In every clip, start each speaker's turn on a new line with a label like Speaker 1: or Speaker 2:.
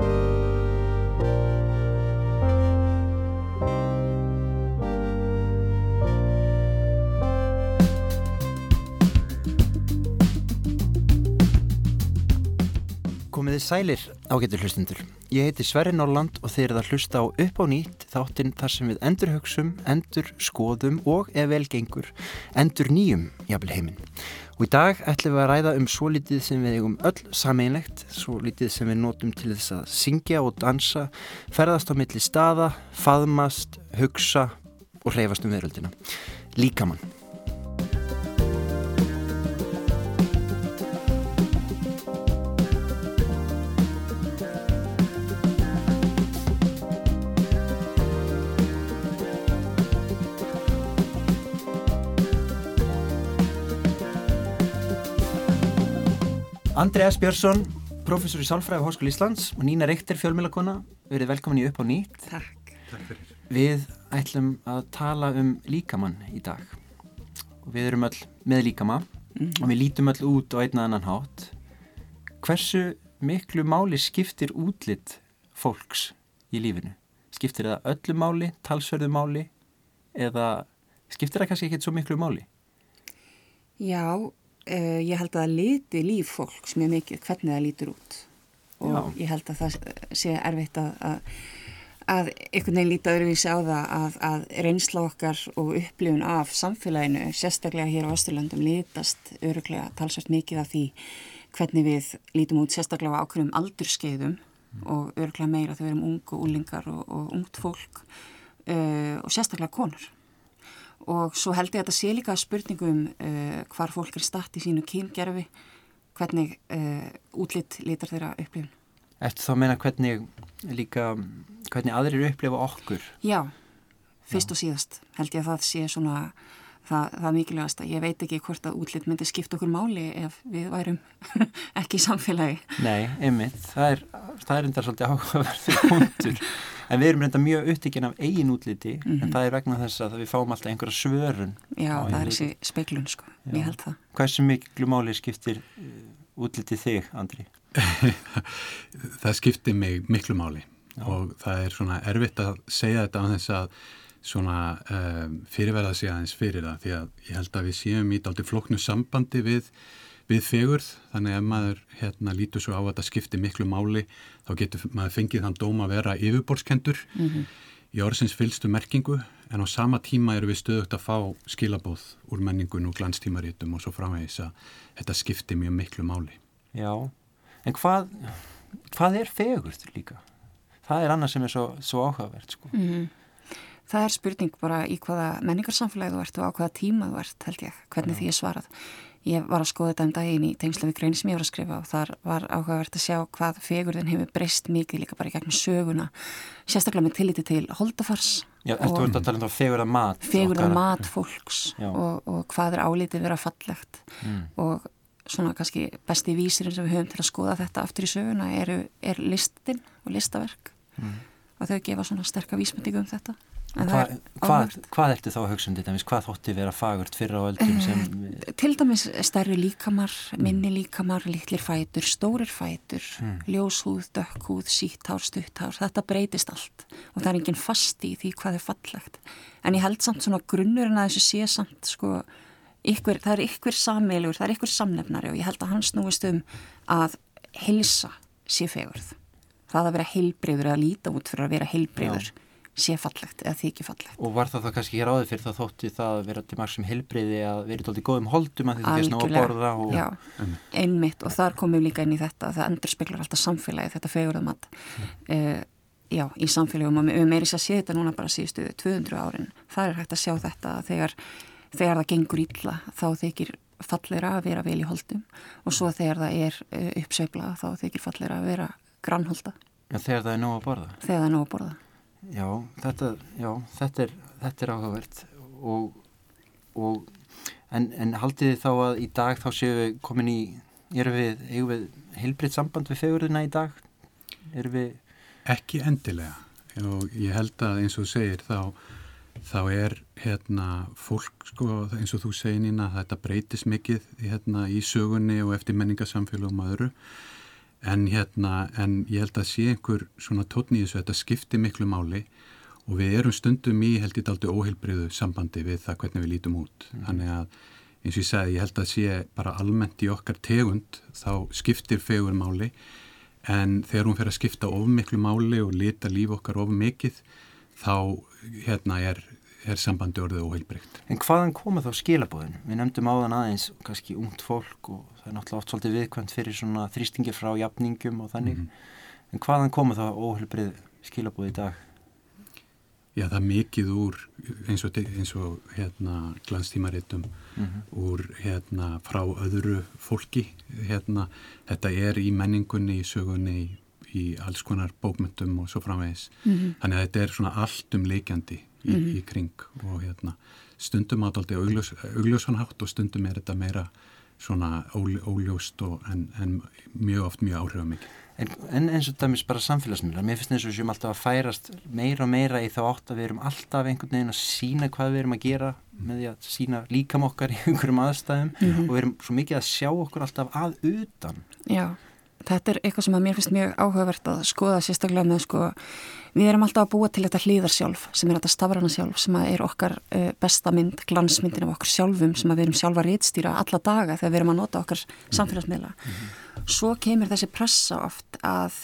Speaker 1: you sælir ágættur hlustundur. Ég heiti Sverri Norland og þeir eru að hlusta á upp á nýtt þáttinn þar sem við endur hugsum, endur skoðum og ef vel gengur, endur nýjum jafnvel heiminn. Og í dag ætlum við að ræða um svo litið sem við eigum öll sameinlegt, svo litið sem við notum til þess að syngja og dansa, ferðast á milli staða, faðmast, hugsa og hreyfast um veröldina. Líkamann. Andri S. Björnsson, professor í Sálfræði á Háskóli Íslands og Nína Reykter, fjölmjölakona, verið velkomin í upp á nýtt.
Speaker 2: Takk.
Speaker 3: Takk fyrir.
Speaker 1: Við ætlum að tala um líkamann í dag og við erum öll með líkama og við lítum öll út á einn að annan hátt. Hversu miklu máli skiptir útlitt fólks í lífinu? Skiptir það öllu máli, talsverðu máli eða skiptir það kannski ekkert svo miklu máli?
Speaker 2: Já, uh, ég held að það liti líf fólks mjög mikið hvernig það lítur út og
Speaker 1: Já.
Speaker 2: ég held að það sé erfitt að, að, að einhvern veginn líta öðruvísi á það að, að reynsla okkar og upplifun af samfélaginu, sérstaklega hér á Östurlandum, litast öruglega talsvært mikið af því hvernig við lítum út sérstaklega á ákveðum aldurskeiðum og öruglega meira þegar við erum ung og úlingar og, og ungt fólk uh, og sérstaklega konur. Og svo held ég að þetta sé líka spurningum uh, hvar fólk er statt í sínu kyngerfi, hvernig uh, útlitt litar þeirra upplifun.
Speaker 1: Eftir þá meina hvernig líka, hvernig aðrir upplifa okkur?
Speaker 2: Já, fyrst og síðast held ég að það sé svona það, það mikilvægast að ég veit ekki hvort að útlitt myndi skipta okkur máli ef við værum ekki í samfélagi.
Speaker 1: Nei, einmitt, það er, það er enda svolítið áhugaverður punktur en við erum reynda mjög upptíkin af eigin útliti en það er vegna þess að við fáum alltaf einhverja svörun
Speaker 2: Já, það er þessi speiklun sko,
Speaker 1: Já.
Speaker 2: ég held það.
Speaker 1: Hversu miklu máli skiptir uh, útliti þig, Andri?
Speaker 3: Það skiptir mig miklu máli og það er svona erfitt að segja þetta á þess að svona um, fyrirverða sig aðeins fyrir það því að ég held að við séum í daldi flóknu sambandi við, við fegurð þannig að ef maður hérna lítur svo á að þetta skiptir miklu máli þá getur maður fengið þann dóm að vera yfirborðskendur í orðsins fylstu merkingu en á sama tíma eru við stöðugt að fá skilabóð úr menningun og glanstímarítum og svo framvegis að þetta skiptir mjög miklu máli.
Speaker 1: Já, en hvað, hvað er fegurð líka? Það er annað sem er svo, svo áhugavert, sko.
Speaker 2: Mm. Það er spurning bara í hvaða menningarsamfélagi þú ert og á hvaða tíma þú ert, held ég, hvernig því ég svarað. Ég var að skoða þetta um daginn í tengslu við grein sem ég var að skrifa og þar var áhugavert að sjá hvað fegurðin hefur breyst mikið líka bara í gegnum söguna, sérstaklega með tilliti til holdafars
Speaker 1: Já, ertu verið að tala um það fegurða mat?
Speaker 2: fegurða mat fólks og, og hvað er álítið vera fallegt
Speaker 1: Mm.
Speaker 2: og svona kannski besti vísirinn sem við höfum til að skoða þetta aftur í söguna eru, er listin og listaverk
Speaker 1: Mm.
Speaker 2: og þau gefa svona sterka vísmyndingu um þetta
Speaker 1: Hva, hvað, hvað ertu þá að hugsa um þetta? Hvað þótti vera fagurt fyrir á öldum sem...
Speaker 2: til dæmis stærri líkamar, minni líkamar, litlir fætur, stórir fætur,
Speaker 1: Mm.
Speaker 2: ljóshúð, dökkhúð, síthár, stutthár, þetta breytist allt og það er enginn fast í því hvað er fallegt. En ég held samt svona grunnurinn að þessu sé samt sko, ykkur, það er ykkur sammeilur, það er ykkur samnefnari og ég held að hann snúist um að hilsa sé fegurð. Það að vera heilbreyður eða líta út fyrir að vera heilbreyður sé fallegt eða þykir fallegt.
Speaker 1: Og var það þá kannski hér áður fyrir það þótti það að vera til marg sem helbriði að vera í góðum holdum að því það fyrst ná að borða og...
Speaker 2: já, einmitt. og þar komum við líka inn í þetta það endur speklar alltaf samfélagi þetta fegurðamat uh, já, í samfélagum og við meiri sér að sé þetta núna bara síðustu 200 árin, það er hægt að sjá þetta að þegar, þegar það gengur illa þá þykir falleira að vera vel í holdum. Og svo þegar það er uh, uppsveifla þá þykir falleira að vera grannholda.
Speaker 1: Já, þegar það er nóg að borða.
Speaker 2: þegar það er nóg að borða
Speaker 1: Já, þetta, já, þetta, er, er áhugavert og, og en, en haldið þið þá að í dag þá séu við komin í, erum við, eigum við heilbritt samband við fegurðina í dag? Erum við,
Speaker 3: Ekki endilega og ég held að eins og segir þá, þá er hérna fólk sko eins og þú segir Nína þetta breytis mikið hérna í sögunni og eftir menningarsamfélagum og öðru en hérna, en ég held að sé einhver svona tótni í þessu, þetta skipti miklu máli og við erum stundum í held ég daldi óheilbriðu sambandi við það hvernig við lítum út, mm. þannig að eins og ég sagði, ég held að sé bara almennt í okkar tegund, þá skiptir fegur máli, en þegar hún fer að skipta of miklu máli og lita líf okkar of mikið, þá hérna er er sambandi orðið óheilbreykt.
Speaker 1: En hvaðan koma þá skilabóðin? Við nefndum áðan aðeins kannski ungt fólk og það er náttúrulega oft svolítið viðkvæmt fyrir svona þrýstingi frá jafningum og þannig. Mm -hmm. En hvaðan koma þá óheilbreyð skilabóði í dag?
Speaker 3: Já, það er mikið úr eins og, eins og hérna glanstímarittum mm -hmm. úr hérna frá öðru fólki hérna, þetta er í menningunni, í sögunni í, í alls konar bókmyndum og svo framvegis. Mm -hmm. Þannig að þetta er svona allt um leikjandi í, mm -hmm. í kring og hérna stundum átaldi augljósanhátt og stundum er þetta meira svona óljóst og en, en mjög oft mjög áhrifamikið.
Speaker 1: En, en eins og dæmis bara samfélagsmiðlar, mér finnst eins og sem alltaf að færast meira og meira í þá átt að við erum alltaf einhvern veginn að sína hvað við erum að gera mm. með því að sína líkam okkar í einhverjum aðstæðum mm -hmm. og við erum svo mikið að sjá okkur alltaf að utan.
Speaker 2: Já, þetta er eitthvað sem að mér finnst mjög áhugavert að skoða sérstaklega með sko Við erum alltaf að búa til þetta hlýðarsjálf sem er þetta stafrana sjálf sem er okkar uh, besta mynd, glansmyndin af okkur sjálfum sem við erum sjálfa réttstýra alla daga þegar við erum að nota okkar samfélagsmiðla. Mm -hmm. Svo kemur þessi pressa oft að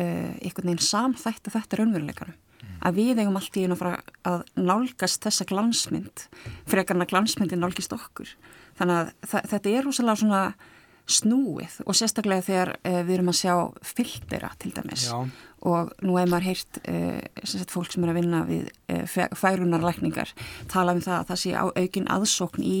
Speaker 2: uh, einhvern veginn samþættu þetta raunveruleikanum. Mm -hmm. Að við eigum allt í einu að fara að nálgast þessa glansmynd að glansmyndin nálgist okkur. Þannig að þetta er úrslega svona snúið og sérstaklega þegar uh, við erum að sjá fylgdera til dæmis Já. og nú hefur maður heyrt uh, fólk sem er að vinna við uh, færunarlækningar tala um það að það sé á aukin aðsókn í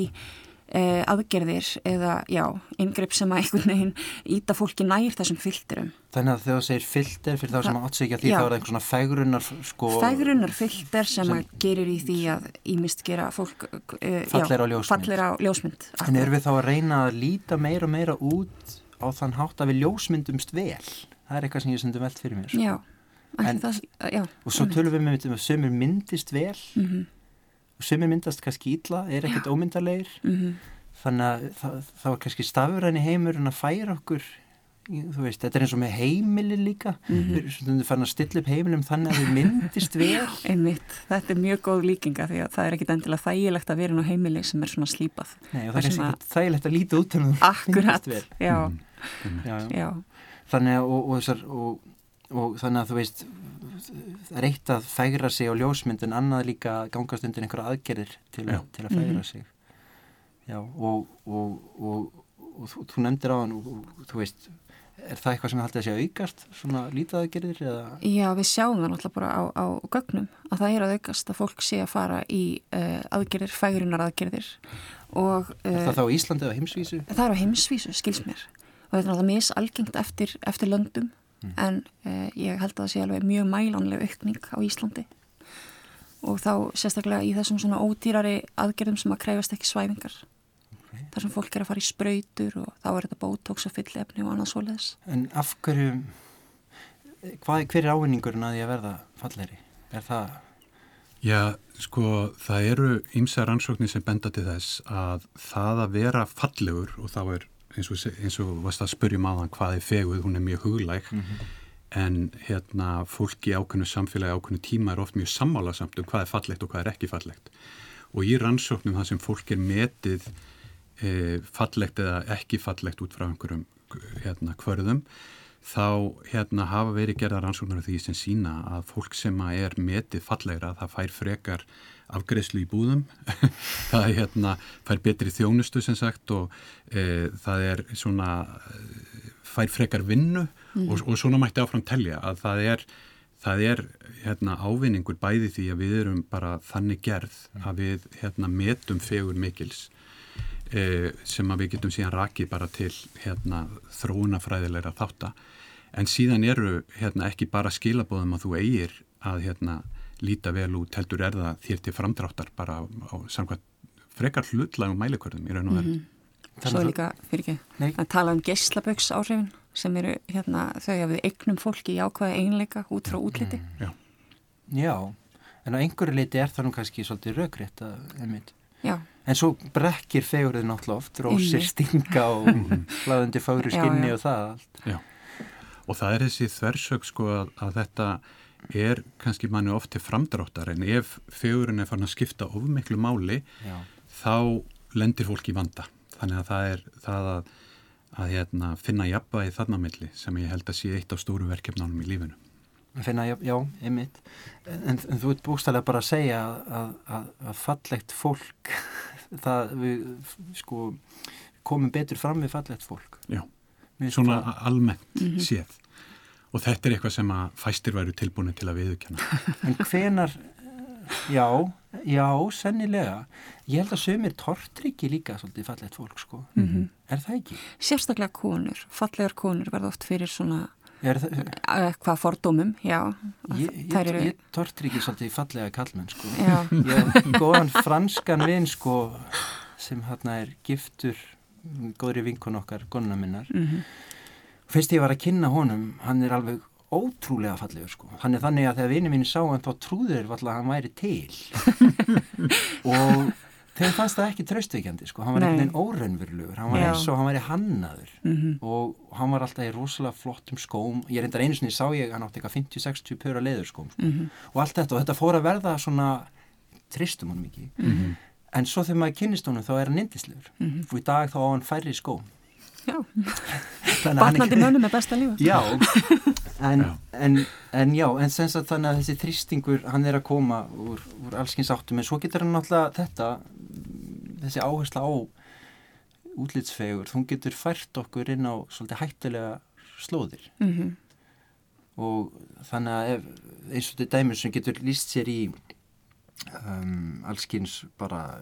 Speaker 2: Eh, aðgerðir eða já, yngrepp sem að einhvern veginn íta fólki nær þessum fylgdurum.
Speaker 1: Þannig að þegar þú segir fylgdur fyrir þá sem að átsegja því já. þá er það einhvern svona fægrunar sko...
Speaker 2: Fægrunar fylgdur sem, sem að gerir í því að ímist gera fólk
Speaker 1: uh, fallir, á
Speaker 2: fallir á ljósmynd.
Speaker 1: En er við þá að reyna að líta meira og meira út á þann hátt að við ljósmyndumst vel? Það er eitthvað sem ég sendum veld fyrir mér.
Speaker 2: Sko. Já. En, það, já.
Speaker 1: Og svo tölum við með um að sömur myndist vel mm -hmm er myndast kannski ítla, er ekkert ómyndarleir mm -hmm. þannig að það, það var kannski stafræni heimur en að færa okkur þú veist, þetta er eins og með heimili líka. Mm -hmm. erum fann að stilla upp heimilum þannig að við myndist vel.
Speaker 2: Einmitt, þetta er mjög góð líkinga því að það er ekkit endilega þægilegt að vera á heimili sem er svona slípað.
Speaker 1: Nei, og það er ekkit þægilegt að líta út um
Speaker 2: Akkurat, já. Mm. Já, já. já.
Speaker 1: Þannig að og, og, og, og þannig að þú veist það er eitt að fægra sig á ljósmyndun annað líka gangast undir einhverja aðgerðir til, a, til að fægra mm -hmm. sig já og, og, og, og þú, þú nefndir á hann og þú veist er það eitthvað sem haldið að sé aukast svona lítið aðgerðir eða?
Speaker 2: Já við sjáum það náttúrulega bara á, á gögnum að það er að aukast að fólk sé að fara í uh, aðgerðir, fægrunar aðgerðir og
Speaker 1: uh, Er það þá Íslandi eða heimsvísu?
Speaker 2: Það er á heimsvísu, skils mér og þetta er náttúrulega misalgengt eftir, eftir löndum mm. en eh, ég held að það sé alveg mjög mælanlega aukning á Íslandi og þá sérstaklega í þessum svona ódýrari aðgerðum sem að kreyfast ekki svæfingar okay. þar sem fólk er að fara í spröytur og þá er þetta bótóks og fyllefni og annað svoleiðis
Speaker 1: En af hverju hvað, hver er ávinningurinn að því að verða falleri? Er það
Speaker 3: Já, sko, það eru ýmsa rannsóknir sem benda til þess að það að vera fallegur og þá er eins og, eins og varst að spurjum á hann hvað er feguð, hún er mjög huglæg mm -hmm. en hérna fólk í ákveðnu samfélagi, ákveðnu tíma er oft mjög sammála samt um hvað er fallegt og hvað er ekki fallegt og í rannsóknum það sem fólk er metið e, fallegt eða ekki fallegt út frá einhverjum hérna hverðum þá hérna hafa verið gerða rannsóknar því sem sína að fólk sem er metið fallegra það fær frekar afgreðslu í búðum. Það er hérna, fær betri þjónustu sem sagt og e, það er svona fær frekar vinnu mm. og, og svona mætti áfram telja að það er, það er hérna, ávinningur bæði því að við erum bara þannig gerð að við hérna, metum fegur mikils e, sem að við getum síðan rakið bara til hérna, þróunafræðilegra þáttar en síðan eru hérna, ekki bara skilabóðum að þú eigir að hérna líta vel út heldur er það þér til framdráttar bara á, á samkvæmt frekar hlutlagum mælikvörðum í raun og verð.
Speaker 2: Mm -hmm. Svo er líka, fyrir ekki, að tala um gesslaböks áhrifin sem eru hérna þau að við eignum fólki í ákvæða einleika út frá útliti. Mm,
Speaker 1: já. já, en á einhverju leiti er það nú kannski svolítið raugriðt að einmitt.
Speaker 2: Já.
Speaker 1: En svo brekkir fegurðið náttúrulega oft, rósir stinga og hlaðandi fáru skinni já, já. og það allt.
Speaker 3: Já. og það er þessi þversög sko að, að þetta er kannski manni oft til framdráttar en ef fegurinn er farin að skipta of miklu máli
Speaker 1: Já.
Speaker 3: þá lendir fólk í vanda þannig að það er það að, að hérna, finna jafnvægi þarna milli sem ég held að sé eitt af stóru verkefnánum í lífinu
Speaker 1: Finna, já, já, einmitt. En, en þú ert bústæðilega bara að segja að, að, að fallegt fólk, það við sko komum betur fram við fallegt fólk.
Speaker 3: Já, svona
Speaker 1: það-
Speaker 3: almennt séð og þetta er eitthvað sem að fæstir væru tilbúinu til að viðurkenna
Speaker 1: En hvenar, já, já, sennilega. Ég held að sömur tortryggi líka svolítið fallegt fólk, sko.
Speaker 2: Mhm.
Speaker 1: Er það ekki?
Speaker 2: Sérstaklega konur, fallegar konur verða oft fyrir svona
Speaker 1: Er
Speaker 2: eitthvað fordómum, já.
Speaker 1: ég,
Speaker 2: Þær
Speaker 1: ég,
Speaker 2: eru,
Speaker 1: ég tortryggi svolítið fallega kallmenn, sko.
Speaker 2: já,
Speaker 1: Ég hef góðan franskan vin, sko, sem hérna er giftur, góðri vinkun okkar, gonna minnar.
Speaker 2: mhm,
Speaker 1: Fyrst ég var að kynna honum, hann er alveg ótrúlega fallegur sko. Hann er þannig að þegar vinið mín sá hann þá trúður alltaf að hann væri til. og þeim fannst það ekki traustveikjandi sko. Hann var einhvern veginn óraunverulegur. Hann var eins og hann væri hannaður.
Speaker 2: mhm,
Speaker 1: Og hann var alltaf í rosalega flottum skóm. Ég reyndar einu sinni sá ég, hann átti eitthvað 50-60 pöra leðurskóm. Sko.
Speaker 2: mhm,
Speaker 1: Og allt þetta, og þetta fór að verða svona, tristum honum ekki.
Speaker 2: mhm,
Speaker 1: En svo þegar maður kynnist honum þá er hann indislegur.
Speaker 2: mhm.
Speaker 1: Og í dag þá á hann færri skóm. Að hann er-
Speaker 2: er besta lífa.
Speaker 1: Já, en, en, en já, en sem sagt þannig að þessi þrýstingur, hann er að koma úr, úr allskins áttum, en svo getur hann náttúrulega þetta, þessi áhersla á útlitsfegur, hún getur fært okkur inn á svolítið hættulega slóðir.
Speaker 2: Mhm,
Speaker 1: og þannig að ef, eins og þetta dæmur sem getur líst sér í um, allskins bara,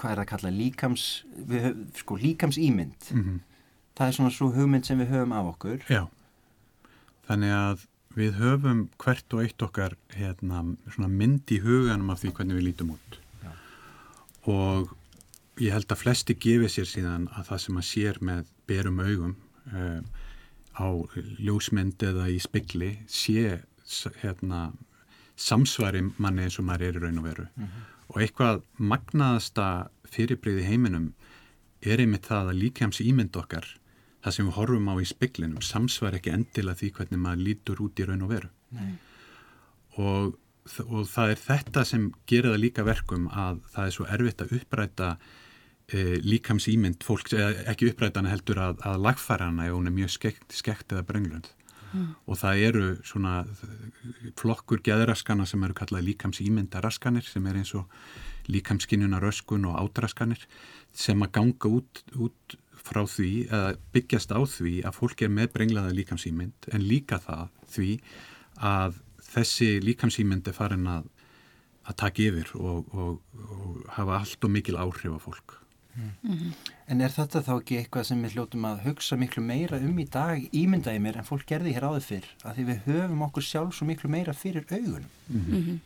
Speaker 1: hvað er það að kalla, líkams, við, höf- sko, líkams ímynd,
Speaker 3: mm -hmm.
Speaker 1: Það er svona svo hugmynd sem við höfum af okkur.
Speaker 3: Já, þannig að við höfum hvert og eitt okkar hérna, svona mynd í huganum af því hvernig við lítum út
Speaker 1: Já.
Speaker 3: og ég held að flesti gefi sér síðan að það sem að sér með berum augum um, á ljósmynd eða í spegli sé hérna, samsvari manni eins og maður er í raun og veru og eitthvað magnaðasta fyrirbreyði heiminum er einmitt það að líkjams ímynd okkar það sem við horfum á í speklinum samsvar ekki endilega því hvernig maður lítur út í raun og veru. Og, og það er þetta sem gerir það líka verkum að það er svo erfitt að uppræta e, líkams ímynd fólks, eða ekki upprætana heldur að, að lagfæra hana ef hún er mjög skekt, skekt eða brönglund og það eru svona flokkur geðraskana sem eru kallað líkams ímyndaraskanir sem er eins og líkamskinnunaröskun og átraskanir sem að ganga út, út frá því eða byggjast á því að fólk er með brenglaða líkamsýmynd en líka það því að þessi líkamsýmynd er farin að, að taka yfir og, og, og hafa allt og mikil áhrif á fólk.
Speaker 1: En er þetta þá ekki eitthvað sem við hljótum að hugsa miklu meira um í dag ímyndaði mér en fólk gerði hér áður fyrr að því við höfum okkur sjálf svo miklu meira fyrir augunum.
Speaker 2: mhm.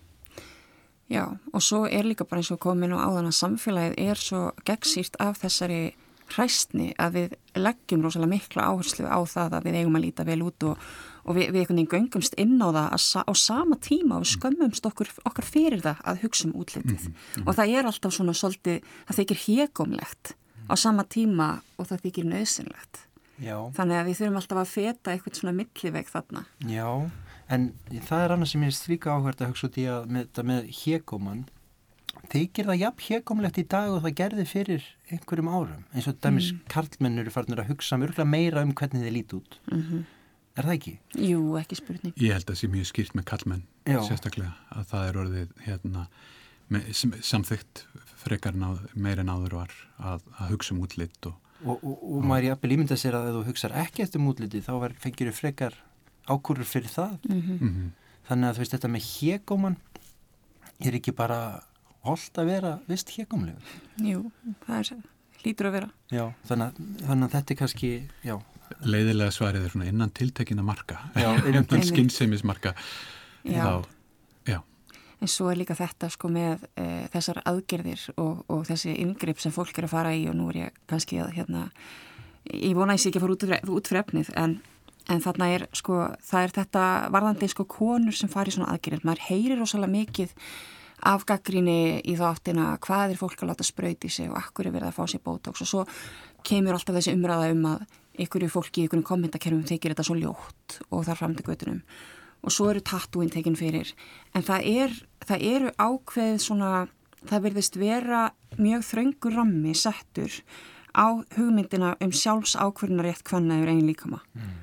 Speaker 2: Já, og svo er líka bara eins og komin og áðan að samfélagið er svo gegnsýrt af þessari hræstni að við leggjum rosalega mikla áherslu á það að við eigum að líta vel út og, og við, við einhvern veginn göngumst inn á það að, sa- á sama tíma og skömmumst okkur, okkar fyrir það að hugsa um útlitið og það er alltaf svona svolítið, það þykir hégumlegt á sama tíma og það þykir nöðsynlegt.
Speaker 1: Já.
Speaker 2: Þannig að við þurfum alltaf að feta eitthvað svona milliveg þarna.
Speaker 1: Já, en það er annað sem ég er stvíka áhverð að hugsa út í að með, með hégóman þykir það jafn hégómlegt í dag og það gerði fyrir einhverjum árum eins og dæmis mm. karlmenn eru farinir að hugsa mjög meira um hvernig þið lít út.
Speaker 2: Mm
Speaker 1: Er það ekki?
Speaker 2: Jú, ekki spurning.
Speaker 3: Ég held að það sé mjög skýrt með kallmenn
Speaker 1: Já.
Speaker 3: sérstaklega að það er orðið hérna, samþykkt frekar náð, meir en áður var að, að hugsa um útlitt og
Speaker 1: Og, og, og maður jafnvel ímynda sér að ef þú hugsar ekki eftir mútliti þá ver- fengir þú frekar ákúrur fyrir það.
Speaker 2: Mm
Speaker 3: mm
Speaker 1: Þannig að þú veist þetta með hégóman er ekki bara holdt að vera vist hégómlegur.
Speaker 2: Jú, það er, hlýtur að vera.
Speaker 1: Já, þannig að, þannig að þetta er kannski, já,
Speaker 3: leiðilega svarið er svona innan tiltekina marka
Speaker 1: Já, innan
Speaker 3: skynnsemismarka
Speaker 2: Já.
Speaker 3: þá, já,
Speaker 2: En svo er líka þetta sko með e, þessar aðgerðir og, og þessi yngripp sem fólk er að fara í og nú er ég kannski að hérna, ég vona að ég sé ekki að fara út, fyrir- út fyrir efnið en, en þarna er sko, það er þetta varðandi sko konur sem fari í svona aðgerðir. Maður heyrir rosalega mikið af gaggrinni í þáttina hvað er fólk að láta sprauti sig og akkur er verið að fá sér bótóks og svo kemur alltaf þessi umræða um að ykkur fólki í ykkur kommentakerfum þykir þetta svo ljótt og þar fram til göttunum og svo eru tattúin tekin fyrir. En það, er, það eru ákveð svona, það verðist vera mjög þraungur rammi settur á hugmyndina um sjálfs ákverðinarétt hvannaður einn líkama. Mm.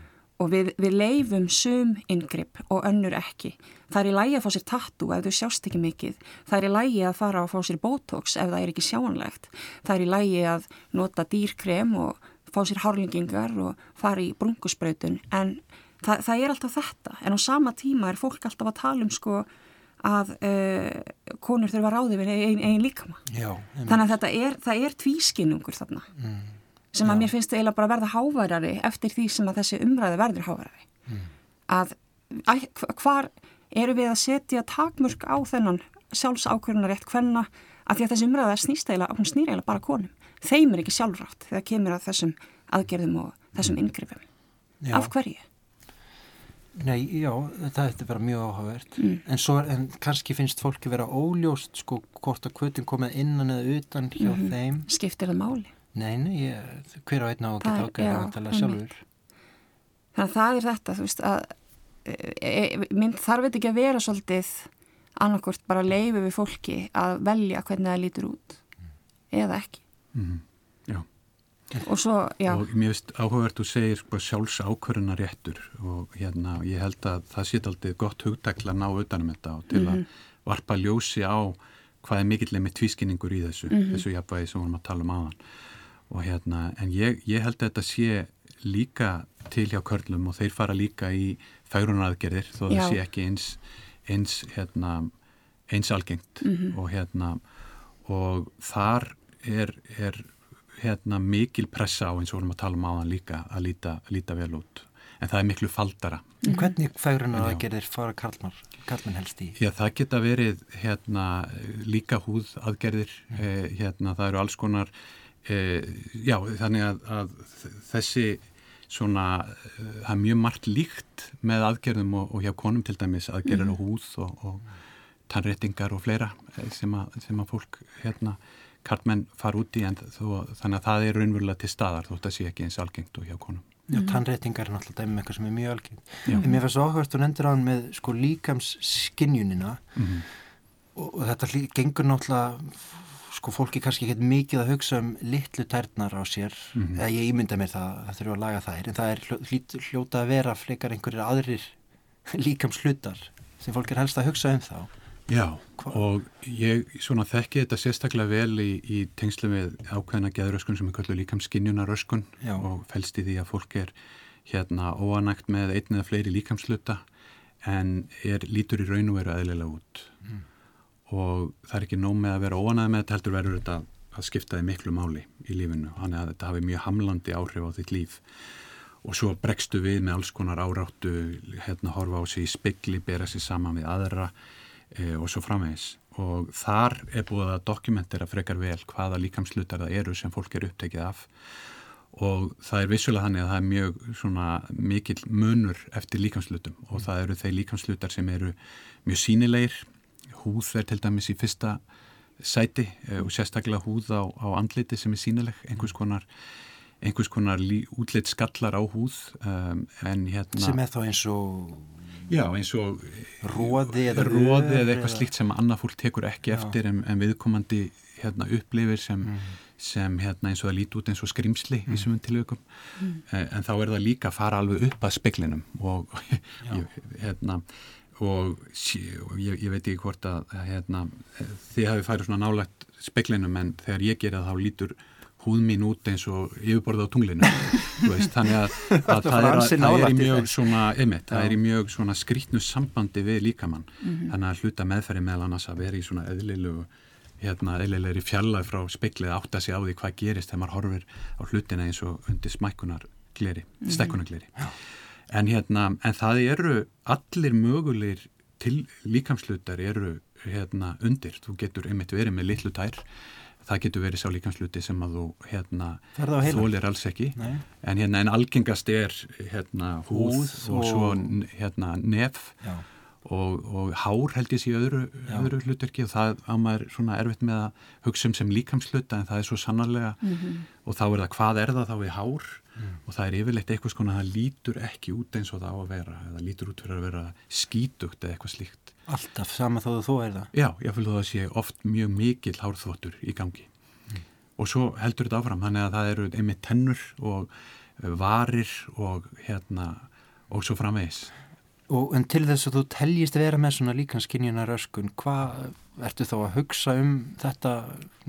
Speaker 2: Og við, við leifum sum yngripp og önnur ekki. Það er í lægi að fá sér tattú ef þau sjást ekki mikið. Það er í lægi að fara að fá sér botox ef það er ekki sjáanlegt. Það er í lægi að nota dýrkrem og fá sér hárlingingar og fara í brungusbrautun en það, það er alltaf þetta. En á sama tíma er fólk alltaf að tala um sko að uh, konur þurfa að ráði við einn ein líkama. Já, þannig að þetta er, er tvískinnungur þarna. Mm. Sem að mér finnst eiginlega bara verða háværari eftir því sem að þessi umræði verður háværari mm. að, að hvar eru við að setja takmörk á þennan sjálfsákvörunar rétt hvenna að því að þessi umræði snýst eiginlega, hún snýr eiginlega bara konum þeim er ekki sjálfrátt þegar kemur að þessum aðgerðum og þessum yngrippum af hverju?
Speaker 1: Nei, já, það er bara mjög áhugavert mm. en, en kannski finnst fólki vera óljóst sko hvort að kvötum komið innan eða utan hjá mm -hmm. þeim
Speaker 2: Skiptir það máli?
Speaker 1: Nei, nei, ég, hver á einn á að geta ágæða að tala sjálfur
Speaker 2: Þannig að það er þetta, þú veist að e, e, mynd þarf þetta ekki að vera svolítið annarkort bara leiði við fólki að velja hvernig það lítur út mm. eða ekki
Speaker 3: -hmm
Speaker 2: og svo, já
Speaker 3: og mér finnst áhugavert að segja sko, sjálfs ákvörðuna réttur og hérna, ég held að það sé aldrei gott hugdækla að ná utanum þetta og til mm -hmm. að mhm. varpa ljósi á hvað er mikillega með tvískinningur í þessu mm -hmm. þessu jafnvægi sem við erum að tala um aðan og hérna, en ég, ég held að þetta sé líka til hjá körlum og þeir fara líka í færunaraðgerðir þó það sé ekki eins eins, hérna, eins algengt mm -hmm. og hérna og þar er, er hérna, mikil pressa á eins og vorum að tala um áðan líka að líta, líta vel út en það er miklu faldara
Speaker 1: mm. Hvernig fægrun að það gerir fara Karlmann, Karlmann helst í?
Speaker 3: Já, það geta verið hérna, líka húð aðgerðir mm. eh, hérna, það eru alls konar já, þannig að, að þessi svona, eh, það er mjög margt líkt með aðgerðum og, og hjá konum til dæmis aðgerðir mm. á húð og, og tannréttingar og fleira eh, sem að, sem að fólk hérna karlmenn fara út í en þó, þannig að það er raunverulega til staðar þótt að sé ekki eins algengt og hjá konum.
Speaker 1: Já, mhm. tannreitingar er náttúrulega dæmum eitthvað sem er mjög algengt. Já. En mér fannst áhverst og nendur á hann með sko líkams skinnjunina mm -hmm. og, og þetta gengur náttúrulega sko fólki kannski ekki mikið að hugsa um litlu tærnar á sér mm -hmm. eða ég ímynda mér það að þurfa að laga þær en það er hljóta að vera fleikar einhverjir aðrir líkams hlutar sem fólk er helst að hugsa um þá.
Speaker 3: Já, Hva? og ég svona þekki þetta sérstaklega vel í, í tengslu með ákveðina geðröskun sem er kallur líkam skinnjunaröskun og fælst í því að fólk er hérna óanægt með einn eða fleiri líkamsluta en er lítur í raun og veru aðlilega út mm. Og það er ekki nóg með að vera óanæg með þetta heldur verður þetta að skipta þig miklu máli í lífinu, hann er að þetta hafi mjög hamlandi áhrif á þitt líf. Og svo bregstu við með alls konar áráttu hérna horfa á sig í spegli, bera sig saman við aðra e, og svo framvegis. Og þar er búið að dokumentera frekar vel hvaða líkamslutar það eru sem fólk er upptekið af. Og það er vissulega þannig að það er mjög svona mikil munur eftir líkamslutum og það eru þeir líkamslutar sem eru mjög sínilegir húð er til dæmis í fyrsta sæti e, og sérstaklega húð á, á andliti sem er sínileg einhvers konar einhvers konar útleitt skallar á húð um, en hérna
Speaker 1: sem er þá eins og
Speaker 3: Já, eins og
Speaker 1: róði eða,
Speaker 3: róði eða eitthvað slíkt sem annað fólk tekur ekki Já. eftir en, en viðkomandi hérna, upplifir sem, mm. sem hérna, eins og það líti út eins og skrimsli mm. í svömmun tilveikum mm. en þá er það líka að fara alveg upp að speklinum og, hérna, og ég, ég veit ekki hvort að hérna, þið hafi farið svona nálægt speklinum en þegar ég gera þá lítur húð mín út eins og yfirborða á tunglinu. Veist, þannig að, að það, er, það er í mjög svona, einmitt, það er í mjög svona skrítnu sambandi við líkamann. Mm -hmm. þannig að hluta meðferði meðal annars að vera í svona eðlilegu hérna, eðlilegri fjallað frá speiklið átt að sé á því hvað gerist þegar maður horfir á hlutina eins og undir smækunar gleri, mm -hmm. stekkunar gleri en hérna, en það eru allir mögulegir til líkamslutar eru hérna undir, þú getur einmitt verið með litlu tær. Það getur verið sá líkansluti sem að þú hérna, þólir alls ekki. En, hérna, en algengast er hérna, húð, húð og, og svo hérna, nef og, og hár held ég sé öðru, öðru hlutverki og það á maður svona erfitt með að hugsa um sem líkamsluta en það er svo sannarlega mm -hmm. og þá er það hvað er það þá við hár mm. og það er yfirleitt eitthvað skona það lítur ekki út eins og það á að vera eða lítur út fyrir að vera skítugt eða eitthvað slíkt.
Speaker 1: Alltaf sama þó þú er það?
Speaker 3: Já, ég fylgðu að sé oft mjög mikil hárþvottur í gangi mm. og svo heldur þetta áfram, þannig að það eru einmitt tennur og eh, varir og hérna og svo framvegis.
Speaker 1: Og en til þess að þú teljist vera með svona líkanskinjuna röskun, hvað ertu þá að hugsa um þetta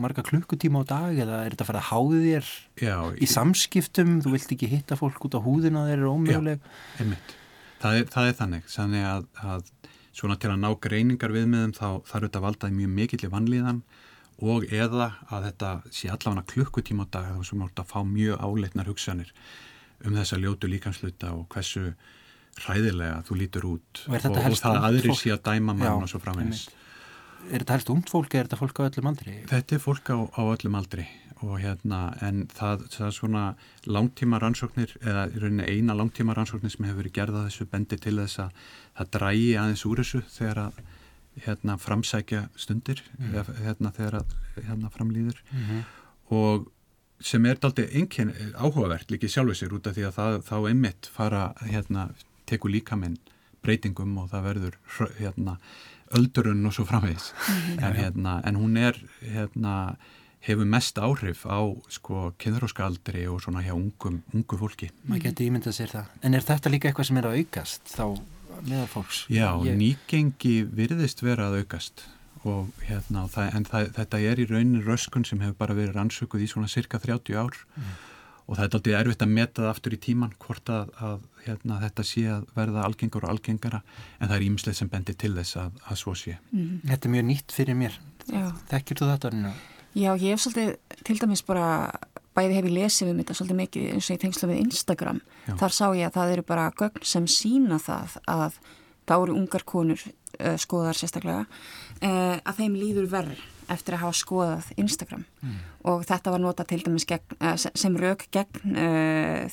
Speaker 1: marga klukkutíma á dag eða er þetta að fara að háði þér
Speaker 3: já,
Speaker 1: í samskiptum, þú vilt ekki hitta fólk út á húðina þeir eru ómjöguleg?
Speaker 3: Já, einmitt. Það er, það er þannig, þannig að, að svona til að ná greiningar við með þeim þá þarf þetta að valdaði mjög mikill í vanlíðan og eða að þetta sé allavega klukkutíma á dag þá sem átt að fá mjög áleitnar hugsanir um þessa ljótu líkansluta og hversu hræðilega þú lítur út
Speaker 1: og,
Speaker 3: og, það aðri sé að dæma mann og svo framins
Speaker 1: Er þetta helst ungd fólk eða er þetta fólk á öllum aldri?
Speaker 3: Þetta er fólk á, á öllum aldri og hérna en það, það er svona langtíma rannsóknir eða í rauninni eina langtíma rannsóknir sem hefur verið gerða þessu bendi til þess að það drægi aðeins úr þessu þegar að hérna framsækja stundir mm. eða hérna þegar að hérna framlýður mm -hmm. og sem er aldrei einhvern áhugavert líkið sjálfur sér út af því að það, þá einmitt fara hérna teku líka minn breytingum og það verður hérna öldurun og svo framvegis mm. en, hérna, en hún er hérna hefur mest áhrif á sko kynþróskaldri og svona hjá ungum, ungu fólki.
Speaker 1: Maður getur ímyndað sér það. En er þetta líka eitthvað sem er að aukast þá meðal fólks?
Speaker 3: Já, Ég... nýgengi virðist vera að aukast og hérna, það, en það, þetta er í raunin röskun sem hefur bara verið rannsökuð í svona cirka 30 ár mm og það er aldrei erfitt að meta það aftur í tíman hvort að, að hérna, þetta sé að verða algengar og algengara en það er ímsleið sem bendir til þess að, að svo sé.
Speaker 1: Mm. Þetta er mjög nýtt fyrir mér. Já. Þekkir þú þetta? Nú?
Speaker 2: Já, ég hef svolítið til dæmis bara bæði hef ég lesið um þetta svolítið mikið eins og ég tengsla við Instagram. Já. Þar sá ég að það eru bara gögn sem sína það að þá eru ungar konur uh, skoðar sérstaklega uh, að þeim líður verð eftir að hafa skoðað Instagram mm. og þetta var nota til dæmis gegn, uh, sem rauk gegn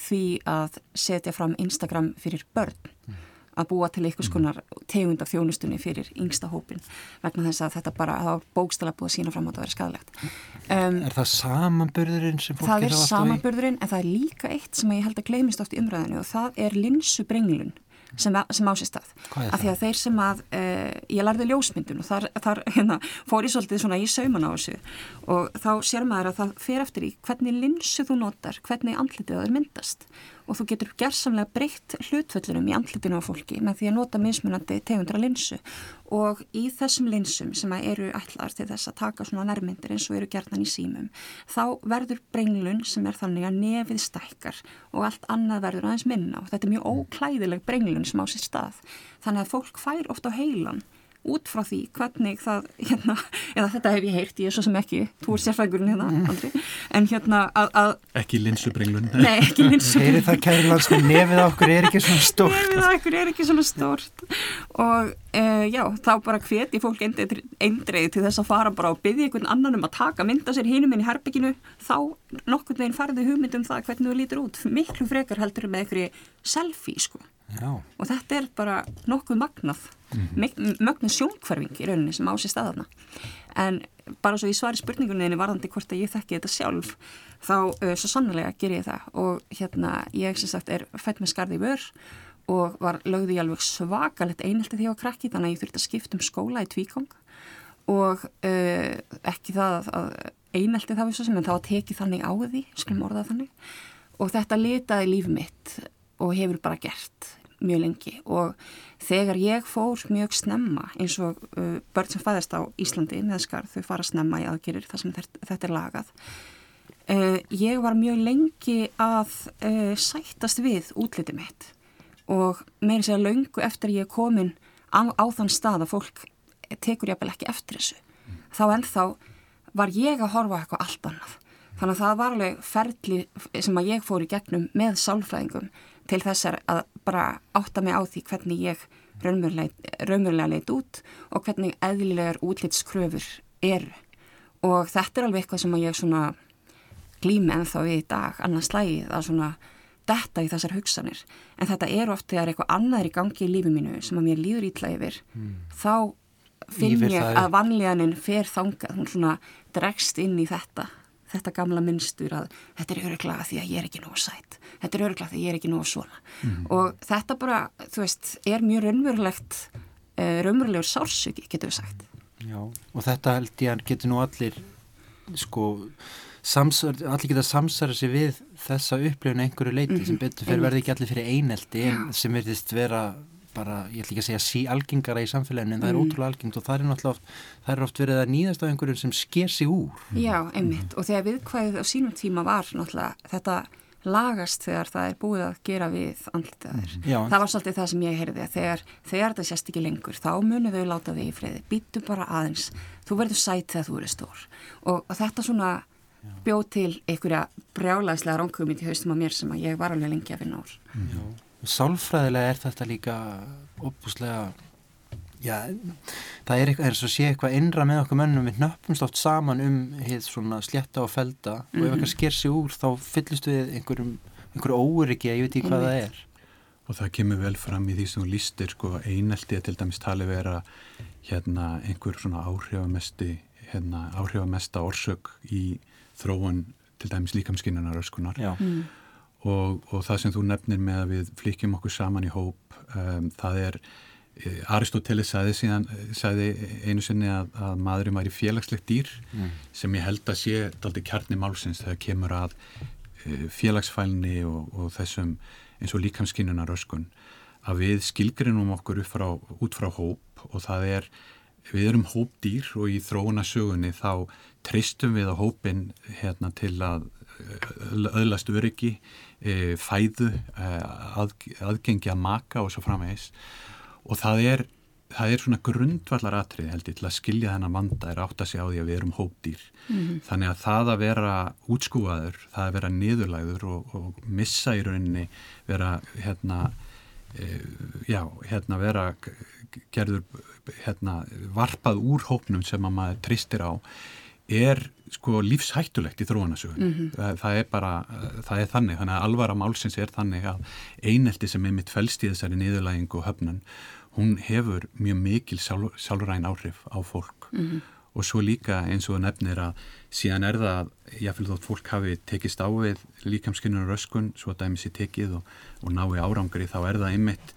Speaker 2: því að setja fram Instagram fyrir börn mm. að búa til einhvers mm. konar tegund af þjónustunni fyrir yngsta hópin vegna þess að þetta bara, var bókstala búið að sína fram á að vera skadalegt
Speaker 1: um, Er það samanburðurinn sem fólk er á
Speaker 2: að stói? Það er samanburðurinn en það er líka eitt sem ég held að gleymist oft í umræðinu og það er linsubrenglun sem, sem á sér stað. Af því að þeir sem að uh, ég lærði ljósmyndun og þar, þar hérna, fór ég svolítið svona í sauman á þessu og þá sér maður að það fer eftir í hvernig linsu þú notar, hvernig andlitið það er myndast og þú getur gerðsamlega breytt hlutföllunum í andlitinu á fólki með því að nota mismunandi tegundra linsu. Og í þessum linsum sem eru ætlar til þess að taka svona nærmyndir eins og eru gerðan í símum þá verður brenglun sem er þannig að nefið stækkar og allt annað verður aðeins minna. Og þetta er mjög óklæðileg brenglun sem á sér stað. Þannig að fólk fær ofta á heilan út frá því hvernig það hérna, eða þetta hef ég heyrt, ég er svo sem ekki þú er sérfægurinn hérna. Andri. En hérna að, að
Speaker 3: ekki linsubringlun
Speaker 2: nei, ekki linsubringlun
Speaker 1: heyri það kæri landsmið, nefið okkur er ekki svona stórt.
Speaker 2: nefið okkur er ekki svona stórt. Og uh, já, þá bara hveti fólk eindreið til þess að fara bara og byggja einhvern annan um að taka mynda sér hinum inn í herbygginu, þá nokkur veginn farði hugmyndum það hvernig þú lítur út. Miklu frekar heldur með einhverju selfie sko. Já. og þetta er bara nokkuð magnað. Mm -hmm. magnað sjónkverfing í rauninni sem ásist aðaðna en bara svo í svari spurningunni varðandi hvort að ég þekki þetta sjálf þá uh, svo sannlega ger ég það. Og hérna ég sem sagt er fætt með skarði í vör og var lögði ég alveg svakalett einhelti því á krakki þannig að ég þurfti að skipta um skóla í tvíkong. Og uh, ekki það að einhelti það við svo sem en þá að teki þannig á því skulum orða þannig. Og þetta litaði líf mitt og hefur bara gert mjög lengi. Og þegar ég fór mjög snemma eins og uh, börn sem fæðast á Íslandi með skar þau fara snemma í aðgerir þar sem þetta er lagað. Uh, ég var mjög lengi að sættast við útliti mitt og meira sér löngu eftir ég komin á, á þann stað að fólk tekur ég ekki eftir þessu mm. þá ennþá var ég að horfa eitthvað allt annað þannig að það var alveg ferli sem að ég fór í gegnum með sálfræðingum til þessar að bara átta mig á því hvernig ég raunverulega leit út og hvernig eðlilegar útlitskröfur eru og þetta er alveg eitthvað sem ég svona glými ennþá við í dag annars slægið að svona detta í þessar hugsanir. En þetta er oft þegar eitthvað annað er í gangi í lífi mínu sem að mér líður ítla yfir mm. þá finn ég að vanlíðaninn fer þangað, hún svona dregst inn í þetta þetta gamla minnstur að þetta er öruglega því að ég er ekki nógu sætt þetta er öruglega því að ég er ekki nógu svona. Mm. og þetta bara, þú veist, er mjög raunverulegt uh, raunverulegur sársöki, getur við sagt.
Speaker 1: Já, og þetta held ég að getur nú allir sko samsar, allir geta samsara sig við þessa upplifun einhverju leiti mm -hmm. sem betur fyrir verði ekki allir fyrir eineldi en sem verðist vera bara, ég ætla ekki að segja sí algengara í samfélaginu en það er mm. ótrúlega algengt og það er náttúrulega oft, það er oft verið að nýðast af einhverjum sem sker sig úr.
Speaker 2: Já, einmitt og þegar viðkvæðið á sínum tíma var náttúrulega þetta lagast þegar það er búið að gera við andlitaður. Mm. Það var svolítið það sem ég heyrði að þegar, þegar það sést ekki lengur þá munið þau láta þig í friði, býtu bara aðeins þú verður sætt þegar þú eru stór og, og þetta svona bjóð til einhverja brjálagslega ránkugmynd í haustum á mér sem að ég var alveg lengi að finna úr.
Speaker 1: Já. Sálfræðilega er þetta líka opuslega, já, það er eins og sé eitthvað innra með okkur mönnum við nöppumst oft saman um hér svona sletta og felda mm -hmm. og ef mhm. eitthvað sker sig úr þá fyllist við einhverjum, einhverju óryggi að ég veit ekki hvað það er.
Speaker 3: Og það kemur vel fram í því sem þú lístir, sko, einelti að til dæmis tali vera hérna einhver svona áhrifamesti, hérna áhrifamesta orsök í þróun til dæmis líkamskinnunar öskunar mm. og, og það sem þú nefnir með að við flikjum okkur saman í hóp um, það er e, Aristoteles sagði, síðan, sagði einu sinni að, að maðurinn var í félagslegt dýr mm. sem ég held að sé daldi kjarni málsins þegar kemur að e, félagsfælni og, og þessum eins og líkamskinnunar öskun að við skilgrinum okkur frá, út frá hóp og það er við erum hópdýr og í þróunasögunni þá treystum við á hópin hérna, til að öðlast öryggi, e, fæðu, e, að, aðgengi að maka og svo framvegis og það er, það er svona grundvallar atrið held ég til að skilja þennan vanda er átt að segja á því að við erum hópdýr. Mm -hmm. Þannig að það að vera útskúaður, það að vera niðurlæður og, og missa í rauninni vera hérna, e, já, hérna vera gerður hérna, varpað úr hópnum sem að maður tristir á er sko lífshættulegt í þróunasögun mm -hmm. það, það er bara, það er þannig þannig að alvara málsins er þannig að einelti sem er mitt fælst í þessari niðurlægingu og höfnun, hún hefur mjög mikil sjálf, sjálfræn áhrif á fólk mm -hmm. og svo líka eins og nefnir að síðan er það jáfnveg þótt fólk hafi tekist á við líkamskinnur og röskun, svo að dæmis í tekið og, og nái árangri, þá er það einmitt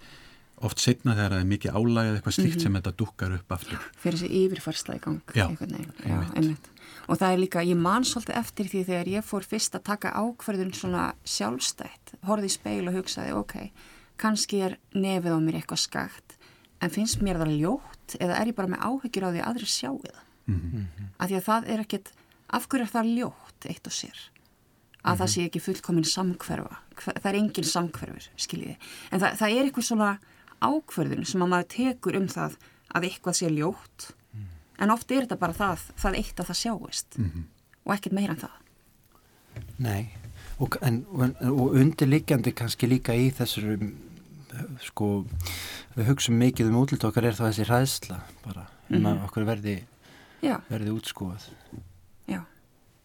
Speaker 3: oft setna þegar það er mikið álægið eitthvað slíkt mm -hmm. sem þetta dukkar upp aftur.
Speaker 2: Fyrir þessi yfirfarsla í gang. Já, einmitt og það er líka, ég man svolítið eftir því þegar ég fór fyrst að taka ákverðun svona sjálfstætt, horfið í speil og hugsaði ok, kannski er nefið á mér eitthvað skakt en finnst mér það ljótt eða er ég bara með áhyggjur á því að aðri sjáu það mm -hmm. af því að það er ekkit af hverju er það ljótt eitt og sér að mm -hmm. það sé ekki fullkominn samkverfa það er engin samkverfur, skiljiði en það, það er eitthvað svona ákverðun sem að maður tekur um það að eitthvað sé ljótt. En oft er þetta bara það, það eitt að það sjáist. Mm -hmm. og ekkert meira en það.
Speaker 1: Nei. Og, en, og undirliggjandi kannski líka í þessar sko við hugsaum mikið um útlut okkar er það þessi ræðsla bara um mm -hmm. að okkur verði já. verði útskúað
Speaker 2: já.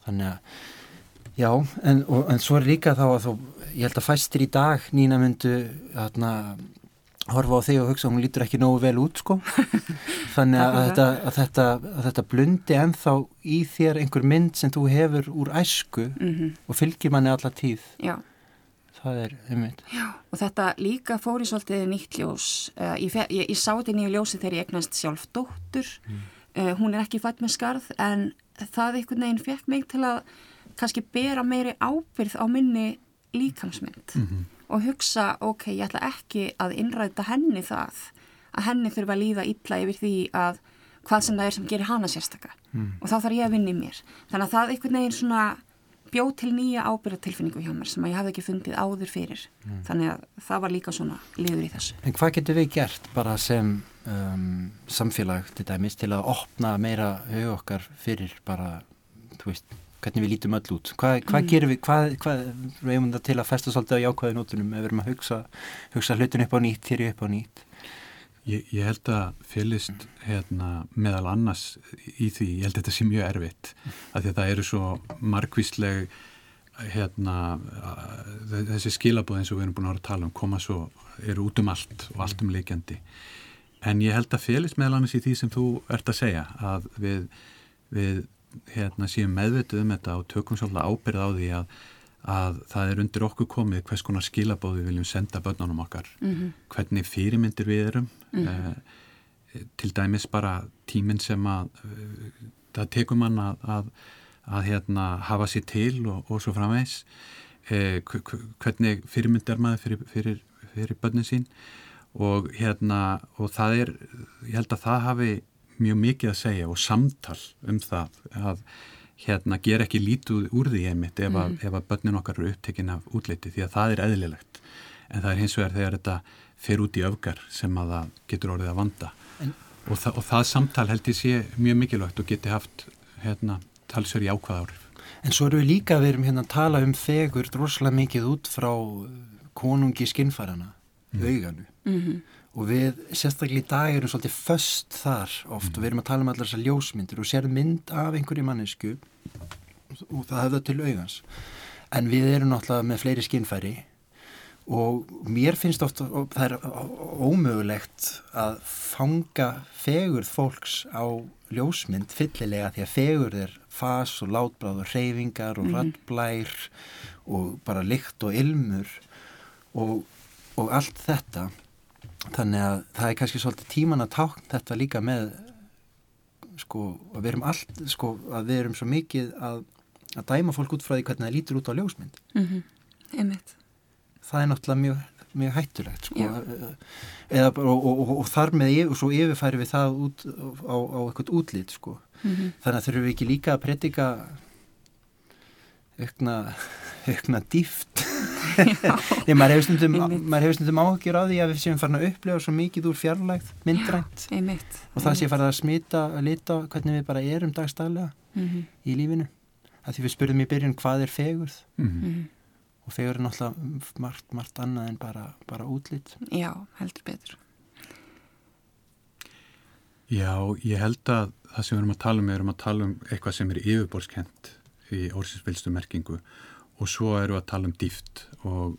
Speaker 1: Þannig að já en, og, en svo er líka þá að þú ég held að fæstir í dag nýna myndu hérna horfa á þig og hugsa hún lítur ekki nógu vel út sko. Þannig að, þetta, að, þetta, að þetta blundi enþá í þér einhver mynd sem þú hefur úr æsku mm -hmm. og fylgir manni alla tíð.
Speaker 2: Já.
Speaker 1: það er einmitt.
Speaker 2: Já, og þetta líka fór í svolítið nýtt ljós. Uh, ég, ég, ég sá þetta nýju ljósi þegar ég egnast sjálf dóttur. Mm. uh, hún er ekki fætt með skarð en það einhvern veginn fekk mig til að kannski bera meiri ábyrð á minni líkansmynd mm -hmm og hugsa, ok, ég ætla ekki að innræta henni það að henni þurfa að líða illa yfir því að hvað sem það er sem gerir hana sérstaka mm. og þá þarf ég að vinna í mér þannig að það einhvern veginn svona bjóð til nýja ábyrgatilfinningu hjá mér sem að ég hafði ekki fundið áður fyrir mm. þannig að það var líka svona liður í þessu
Speaker 1: En hvað getur við gert bara sem um, samfélag til dæmis til að opna meira hug okkar fyrir bara, þú veist hvernig við lítum öll út. Hvað, hvað mm. gerum við, hvað, hvað reyðum það til að festa svolítið á jákvæðinótunum ef við erum að hugsa, hugsa hlutin upp á nýtt þér upp á nýtt?
Speaker 3: Ég, ég held að fylgist hérna, meðal annars í því, ég held að þetta sé mjög erfitt að þetta eru svo markvísleg hérna, þessi skilabóð eins og við erum búin að tala um koma svo, eru út um allt og allt um leikjandi en ég held að fylgist meðal annars í því sem þú ert að segja að við, við hérna, séum meðvituð um þetta og tökum svolítið ábyrð á því að, að það er undir okkur komið hvers konar skilabóð við viljum senda börnunum okkar, mm -hmm. hvernig fyrirmyndir við erum, mm -hmm. eh, til dæmis bara tíminn sem að eh, það tekum mann að, að, að hérna, hafa sér til og, og svo framvegs, eh, hvernig fyrirmynd er maður fyrir, fyrir, fyrir börnin sín og hérna og það er, ég held að það hafi mjög mikið að segja og samtal um það að hérna ger ekki lítið úr því einmitt ef að, mm. að börnin okkar eru upptekinn af útleiti því að það er eðlilegt en það er hins vegar þegar þetta fer út í öfgar sem að það getur orðið að vanda en, og, þa og það samtal held ég sé mjög mikilvægt og geti haft hérna, talsver í ákvað árið.
Speaker 1: En svo eru við líka við erum hérna að tala um fegur droslega mikið út frá konungi skinnfærana, mm. auganu mm -hmm og við sérstaklega í dag erum svolítið föst þar oft mm. og við erum að tala um allar þessar ljósmyndir og sér mynd af einhverju mannesku og það hefða til augans en við erum náttúrulega með fleiri skinnfæri og mér finnst ofta og það er ómögulegt að fanga fegurð fólks á ljósmynd fyllilega því að fegurð er fas og látbráð og reyfingar og mm. rattblær og bara lykt og ilmur og, og allt þetta þannig að það er kannski svolítið tíman að tákn þetta líka með sko að við erum allt sko að við erum svo mikið að, að dæma fólk út frá því hvernig það lítur út á ljósmynd.
Speaker 2: Mm -hmm.
Speaker 1: það er náttúrulega mjög, mjög hættulegt sko. Eða, og, og, og, og þar með og svo yfirfæri við það út á, á eitthvað útlýtt sko. Mm -hmm. þannig að þurfum við ekki líka að predika aukna, aukna dýft Nei, maður hefur stundum, stundum áhugjur á því að við séum farin að upplega svo mikið úr fjarlægt, myndrænt.
Speaker 2: Já, einmitt,
Speaker 1: og það sé farið að smita að lita hvernig við bara erum dagstæðlega mm -hmm. í lífinu. Að því við spurðum í byrjun hvað er fegurð? Mm -hmm. og fegur er náttúrulega margt, margt annað en bara, bara útlýtt
Speaker 2: Já, heldur betur.
Speaker 3: Já, ég held að það sem við erum að tala um er um að tala um eitthvað sem er yfirborskent í orsinsfylgstu merkingu og svo eru að tala um dýft og,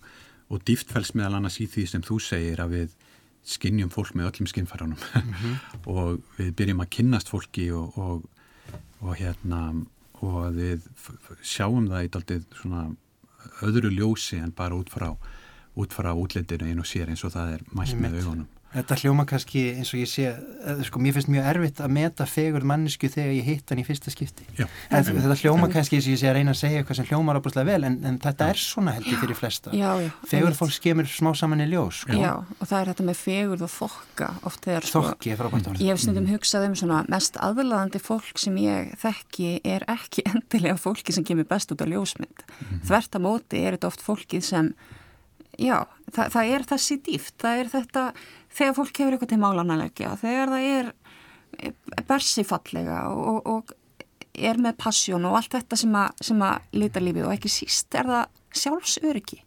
Speaker 3: og dýft fels meðal annars í því sem þú segir að við skinnjum fólk með öllum skinnfærunum mm -hmm. og við byrjum að kynnast fólki og, og, og hérna og við sjáum það í daldið svona öðru ljósi en bara út frá út frá útlendinu einu sér eins og það er mælt með augunum
Speaker 1: Þetta hljóma kannski eins og ég sé, sko, mér finnst mjög erfitt að meta fegur mannesku þegar ég hitt hann í fyrsta skipti. Já, þetta, þetta hljóma já. kannski eins og ég sé að reyna að segja eitthvað sem hljómar ábúrslega vel en, en þetta já. er svona held ég fyrir flesta. Fegur fólk skemur smá saman í ljós.
Speaker 2: Sko. Já, og það er þetta með fegur og þokka oft þegar.
Speaker 1: Sko, Þokki er frábært
Speaker 2: orð. Ég hef stundum hugsað um svona mest aðlaðandi fólk sem ég þekki er ekki endilega fólki sem kemur best út á ljósmynd. Mm -hmm. Þvert þegar fólk hefur eitthvað til málananleikja, þegar það er bersifallega og, og er með passjón og allt þetta sem að, sem að lita lífið og ekki síst er það sjálfsöryggi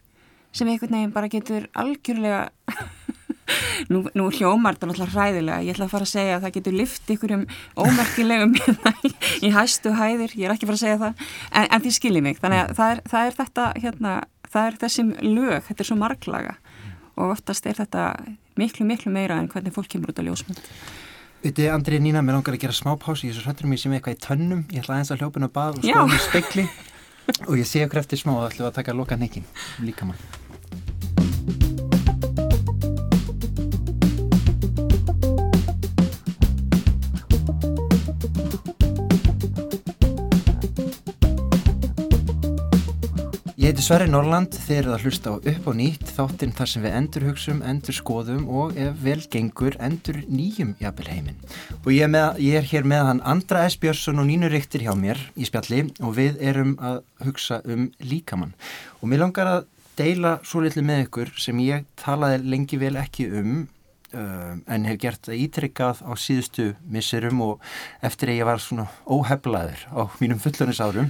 Speaker 2: sem einhvern veginn bara getur algjörlega nú, nú hljómar þetta náttúrulega hræðilega, ég ætla að fara að segja að það getur lift ykkur um ómerkilegum í hæstu hæðir, ég er ekki fara að segja það. En, en því skiljið mig, þannig að það er, það er þetta hérna, það er þessi lög, þetta er svo marglaga. Og oftast er þetta miklu, miklu meira en hvernig fólk kemur út á ljósmynd.
Speaker 1: Vitið, Andrið Nína, mér langar að gera smá pási, ég svo hrættur mér sem eitthvað í tönnum, ég ætla aðeins að hljópa á bað og skoða í spekli og ég sé okkur eftir smá og ætlu að taka loka nekkin líka mann. Ég heiti Sverri Norland, þeir eru að hlusta á upp og nýtt þáttinn þar sem við endur hugsum, endur skoðum og ef vel gengur endur nýjum jafnvel heiminn. Og ég er, með, ég er hér með hann Andra S. Björnsson og Nínu Riktir hjá mér í spjalli og við erum að hugsa um líkamann. Og mér langar að deila svo litlu með ykkur sem ég talaði lengi vel ekki um uh, en hef gert að ítrykkað á síðustu misserum og eftir að ég var svona óheflaður á mínum fullunisárum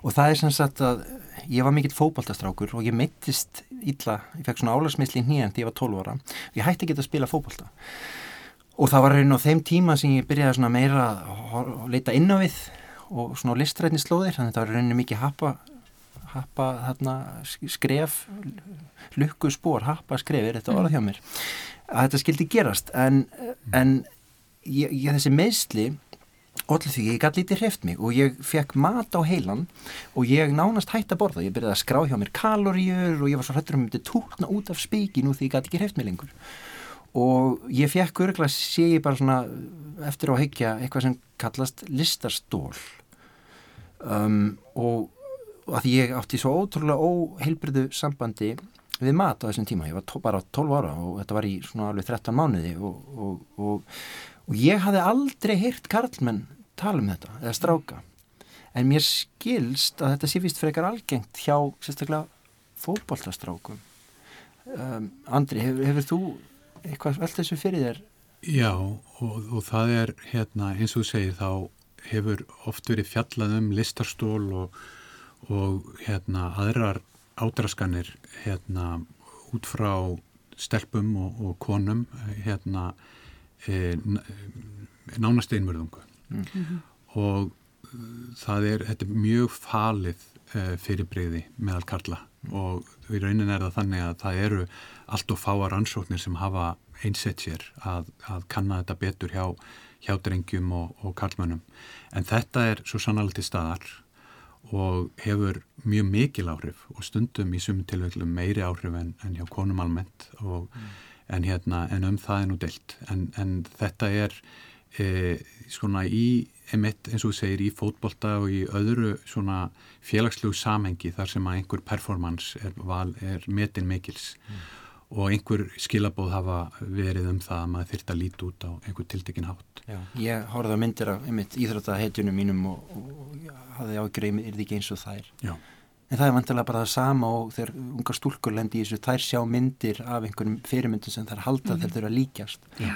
Speaker 1: og það er sem sagt að ég var mikill fókbaltastrákur og ég meittist illa, ég fekk svona álagsmisli nýjan því ég var 12 ára. Og ég hætti ekki að spila fókbalta og það var raun á þeim tíma sem ég byrjaði svona meira að leita inn á við og svona listrætni slóðir. Þannig að það var rauninni mikið happa happa þarna skref lukku spór, happa skrefir þetta orða hjá mér? Að þetta skildi gerast. En, en ég, ég, þessi meðsli allir því ég gæti lítið hreft mig og ég fekk mat á heilan og ég nánast hætti að borða. Ég byrjaði að skrá hjá mér kaloríur og ég var svo hrættur um að myndi tútna út af spíki nú því ég gæti ekki hreft mig lengur. Og ég fekk örgla sé ég bara svona eftir á heikja eitthvað sem kallast listastól um, og, og að ég átti svo ótrúlega óheilbriðu sambandi við mat á þessum tíma, ég var tó, bara 12 ára og þetta var í svona alveg 13 mánuði og, og, og, og ég hafði aldrei heyrt Karlmann tala um þetta, eða stráka. En mér skilst að þetta sé vist frekar algengt hjá sérstaklega fókbóltastrákum um, Andri, hefur, hefur þú eitthvað vel þessu fyrir þér?
Speaker 3: Já, og það er hérna, eins og þú segir þá hefur oft verið fjallað um listarstól og hérna aðrar ádraskanir hérna út frá stelpum og, og konum hérna e, nánast einmörðungu mm -hmm. og það er, þetta er mjög falið e, fyrirbreyði meðal Karla mm. og í raunin er það þannig að það eru allt og fáar ansóknir sem hafa einsett sér að, að kanna þetta betur hjá, hjá drengjum og, og karlmönnum en þetta er svo sannalegt í staðar og hefur mjög mikil áhrif og stundum í sumum tilvæglu meiri áhrif en, en hjá konum almennt og, mm. en, hérna, en um það er nú deilt en, en þetta er e, svona í emitt eins og þú segir í fótbolta og í öðru svona félagslegu samhengi þar sem að einhver performance er, val, er metin mikils mm og einhver skilabóð hafa verið um það að maður þurft að líti út á einhver tiltekin hátt.
Speaker 1: Já, ég horfði að myndir af einmitt íþróttahetjunum mínum og, og hafði ágreið, er þetta ekki eins og þær?
Speaker 3: Já.
Speaker 1: En það er vantilega bara það sama og þegar ungar stúlkur lendi í þessu, þær sjá myndir af einhverjum fyrirmyndum sem þær halda mm. þegar þau eru að líkjast.
Speaker 2: Já,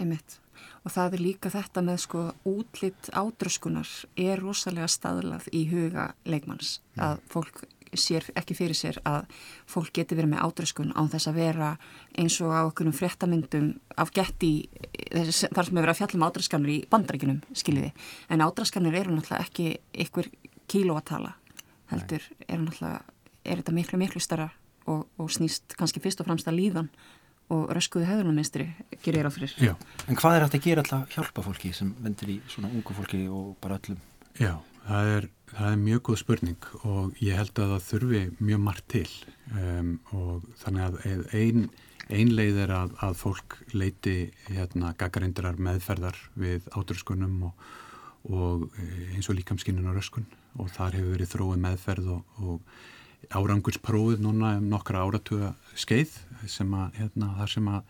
Speaker 2: einmitt. Og það er líka þetta með sko útlitt ádröskunar er rosalega staðlað í huga leikmanns. Mm. að fólk sér ekki fyrir sér að fólk geti verið með ádröskun án þess að vera eins og á okkurum fréttamyndum af getti þar sem við verðum að fjalla um ádröskanur í bandrækjunum skiljiði, en ádröskanur eru náttúrulega ekki ykkur kílóatala heldur eru náttúrulega er þetta miklu miklu starra og, og snýst kannski fyrst og fremst að líðan og röskuðu hefðunarminstri gerir á fyrir.
Speaker 1: Já, en hvað er þetta að gera alltaf hjálpa fólki sem vendur í svona ungu fólki og bara öllum?
Speaker 3: Já, það er Það er mjög góð spurning og ég held að það þurfi mjög margt til um, og þannig að ein, ein leið er að, að fólk leiti hérna, gaggarindrar meðferðar við áturskunum og, og e, eins og líkamskinnun og röskun og þar hefur verið þróið meðferð og, og árangursprófið núna um nokkra áratuga skeið sem að, hérna, þar sem að